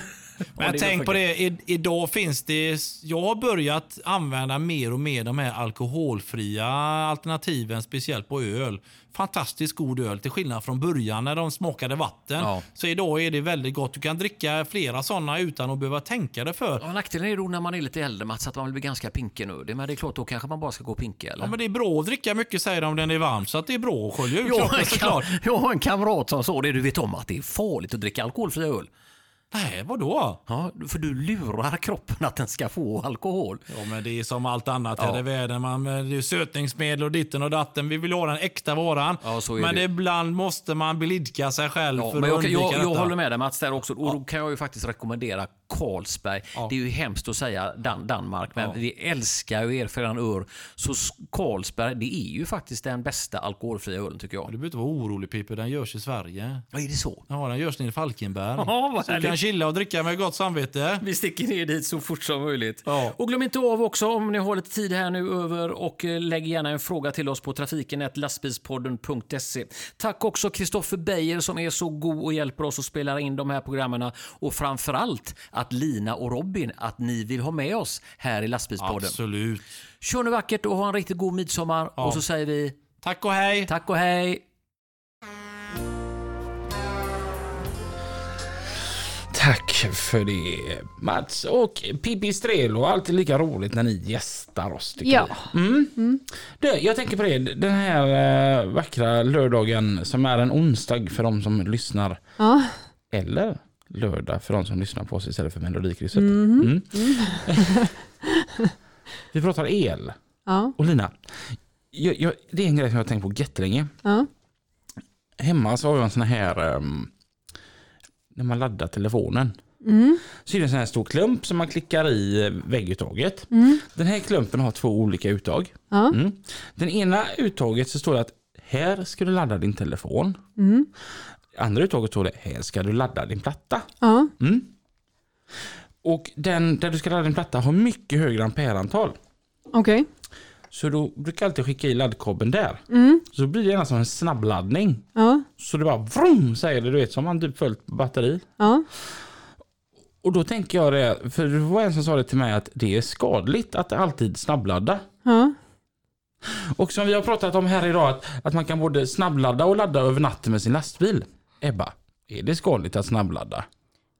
Men Ja, tänk på det, i, idag finns det... Jag har börjat använda mer och mer de här alkoholfria alternativen, speciellt på öl. Fantastiskt god öl, till skillnad från början när de smakade vatten. Ja. Så idag är det väldigt gott. Du kan dricka flera sådana utan att behöva tänka dig för. Ja, nackdelen är då när man är lite äldre Mats, att man blir ganska pinkig nu. Det, men det är klart, då kanske man bara ska gå pinkig eller? Ja, men det är bra att dricka mycket säger de när det är varmt, så att det är bra att skölja ur jag, kroppen (laughs) en såklart. jag har en kamrat som sa det, du vet om att det är farligt att dricka alkoholfri öl. Nej, vadå? Ja, för du lurar kroppen att den ska få alkohol. Ja, men det är som allt annat Ja. här i världen. Man, det är sötningsmedel och ditten och datten. Vi vill ha den äkta varan. Ja, så är men det. ibland måste man blidka sig själv Ja, för men att jag, undvika jag, jag detta. håller med dig Mats där också. Och då kan jag ju faktiskt rekommendera Carlsberg. Det är ju hemskt att säga Dan Danmark, men Ja. vi älskar ju er för en ör. Så Carlsberg, det är ju faktiskt den bästa alkoholfria ölen tycker Du jag. behöver inte vara orolig Pippi, den görs i Sverige. Ja, är det så? Ja, den görs nere i Falkenberg. (laughs) Ja, vad så du kan chilla och dricka med gott samvete. Vi sticker ner dit så fort som möjligt. Ja. Och glöm inte av också om ni har lite tid här nu över och eh, lägg gärna en fråga till oss på trafiken lastbilspodden.se. Tack också Kristoffer Beijer som är så god och hjälper oss att spela in de här programmen och framförallt att Lina och Robin att ni vill ha med oss här i lastbilspodden. Absolut. Kör nu vackert och ha en riktigt god midsommar Ja. och så säger vi Tack och hej! tack och hej. Tack för det Mats och Pippi Strelo. Alltid lika roligt när ni gästar oss tycker Ja. vi. Mm. Du, jag tänker på det. Den här eh, vackra lördagen som är en onsdag för de som lyssnar. Ja. Eller lördag för de som lyssnar på oss istället för Melodikrysset. Mm. (laughs) vi pratar el. Ja. Och Lina, jag, jag, det är en grej som jag har tänkt på jättelänge. Ja. Hemma så har jag en sån här, ehm, när man laddar telefonen. Mm. Så är det en sån här stor klump som man klickar i vägguttaget. Mm. Den här klumpen har två olika uttag. Ja. Mm. Den ena uttaget så står det att här ska du ladda din telefon. Andra uttaget står det här ska du ladda din platta. Ja. Mm. Och den där du ska ladda din platta har mycket högre ampereantal. Okej. Så då brukar jag alltid skicka i laddkabeln där. Mm. Så blir det gärna som en snabbladdning. Ja. Så det bara vrum säger det, du vet som man typ följt batteri. Ja. Och då tänker jag det, för det var en som sa det till mig att det är skadligt att alltid snabbladda. Ja. Och som vi har pratat om här idag, att, att man kan både snabbladda och ladda över natten med sin lastbil. Ebba, är det skadligt att snabbladda?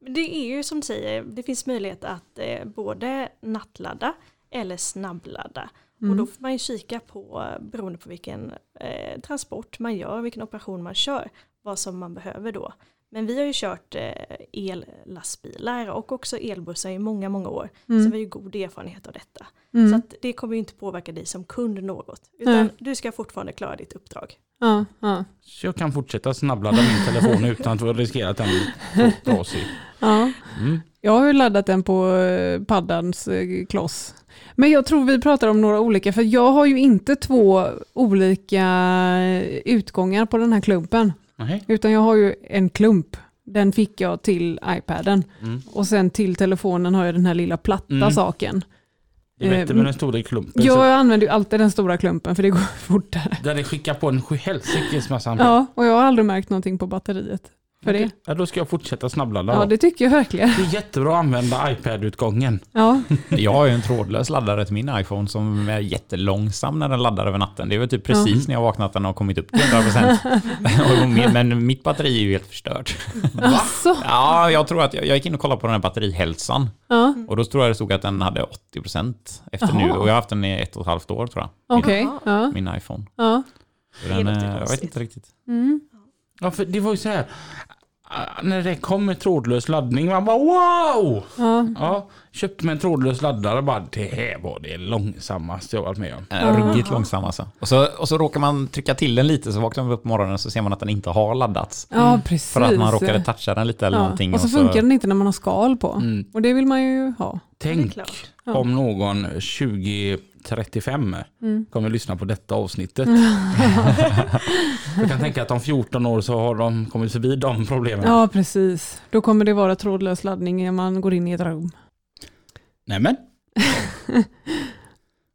Men Det är ju som du säger, det finns möjlighet att eh, både nattladda eller snabbladda. Och då får man ju kika på, eh, beroende på vilken eh, transport man gör, vilken operation man kör, vad som man behöver då. Men vi har ju kört eh, ellastbilar och också elbussar i många, många år. Så vi har ju god erfarenhet av detta. Mm. Så att det kommer ju inte påverka dig som kund något. Utan Nej. du ska fortfarande klara ditt uppdrag. Ja, ja, Så jag kan fortsätta snabbladda min telefon (laughs) utan att riskera att den blir trasig. ja. Mm. Jag har ju laddat den på eh, paddans eh, kloss. Men jag tror vi pratar om några olika, för jag har ju inte två olika eh, utgångar på den här klumpen. Nej. Utan jag har ju en klump. Den fick jag till iPaden. Mm. Och sen till telefonen har jag den här lilla platta Mm. saken. Det är bättre Eh, med den stora klumpen. Jag så använder ju alltid den stora klumpen för det går (laughs) fortare. Där det skickar på en sjuhelsikes massa. Ja, och jag har aldrig märkt någonting på batteriet. För det. Ja, då ska jag fortsätta snabbladda. Ja, då. det tycker jag verkligen. Det är jättebra att använda iPad-utgången. Ja, (laughs) Jag har ju en trådlös laddare till min iPhone som är jättelångsam när den laddar över natten. Det är väl typ precis när jag vaknat den har kommit upp till 100%. (laughs) Men mitt batteri är ju helt förstört. alltså. Ja, jag tror att jag, jag gick in och kollade på den här batterihälsan. Ja, Och då tror jag det stod att den hade 80% efter nu. Jaha. Och jag har haft den i ett och ett halvt år tror jag. okej. Ja, Min iPhone. ja. Den, eh, jag vet inte riktigt. Mm. Ja, för det var ju så här. När det kom med trådlös laddning, man bara wow! ja. Ja, köpte mig en trådlös laddare bara det här var det långsammaste jag varit med om. Är ruggigt långsam alltså. Och så, och så råkar man trycka till den lite så vaknar man upp på morgonen så ser man att den inte har laddats. ja precis. För att man råkade toucha den lite eller ja. någonting. Och så funkar den inte när man har skal på. Mm. Och det vill man ju ha. Tänk. Ja. om någon 2035 Mm. kommer lyssna på detta avsnittet. (laughs) jag kan tänka att om 14 år så har de kommit förbi de problemen. Ja, precis. Då kommer det vara trådlös laddning när man går in i ett rum. Nämen. (laughs)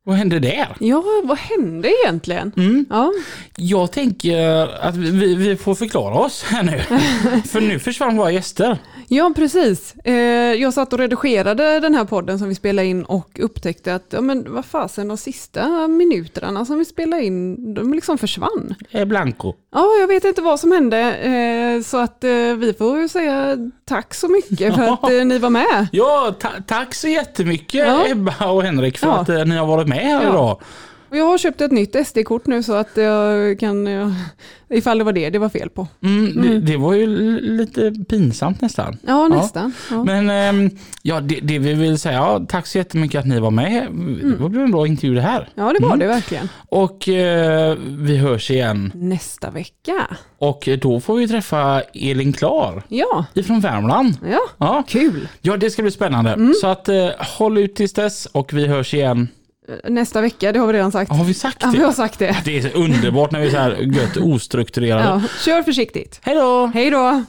Vad hände där? Ja, vad hände egentligen? Mm. Ja, Jag tänker att vi, vi får förklara oss här nu. (laughs) För nu försvann våra gäster. Ja precis. Eh, jag satt och redigerade den här podden som vi spelade in och upptäckte att, ja men vad fasen, de sista minuterna som vi spelade in, de liksom försvann. Är Blanco. Ja, jag vet inte vad som hände, eh, så att eh, vi får säga tack så mycket för att eh, ni var med. Ja, ta tack så jättemycket Ja. Ebba och Henrik för Ja. att eh, ni har varit med här Ja. idag. Och jag har köpt ett nytt SD-kort nu så att jag kan, eh, ifall det var det det var fel på. Mm, det, det var ju lite pinsamt nästan. Ja, nästan. Ja. Men ehm, ja, det, det vi vill säga, ja, tack så jättemycket att ni var med. Det blev en bra intervju det här. Ja, det var Mm. det verkligen. Och eh, vi hörs igen. Nästa vecka. Och då får vi träffa Elin Klar Ja, ifrån Värmland. ja. Ja, kul. ja det ska bli spännande. Så att eh, håll ut tills dess och vi hörs igen. Nästa vecka, det har vi redan sagt. Har vi sagt Ja, vi det? har sagt det. Det är så underbart när vi är så här gött ostrukturerade. Ja, kör försiktigt. Hej då! Hej då!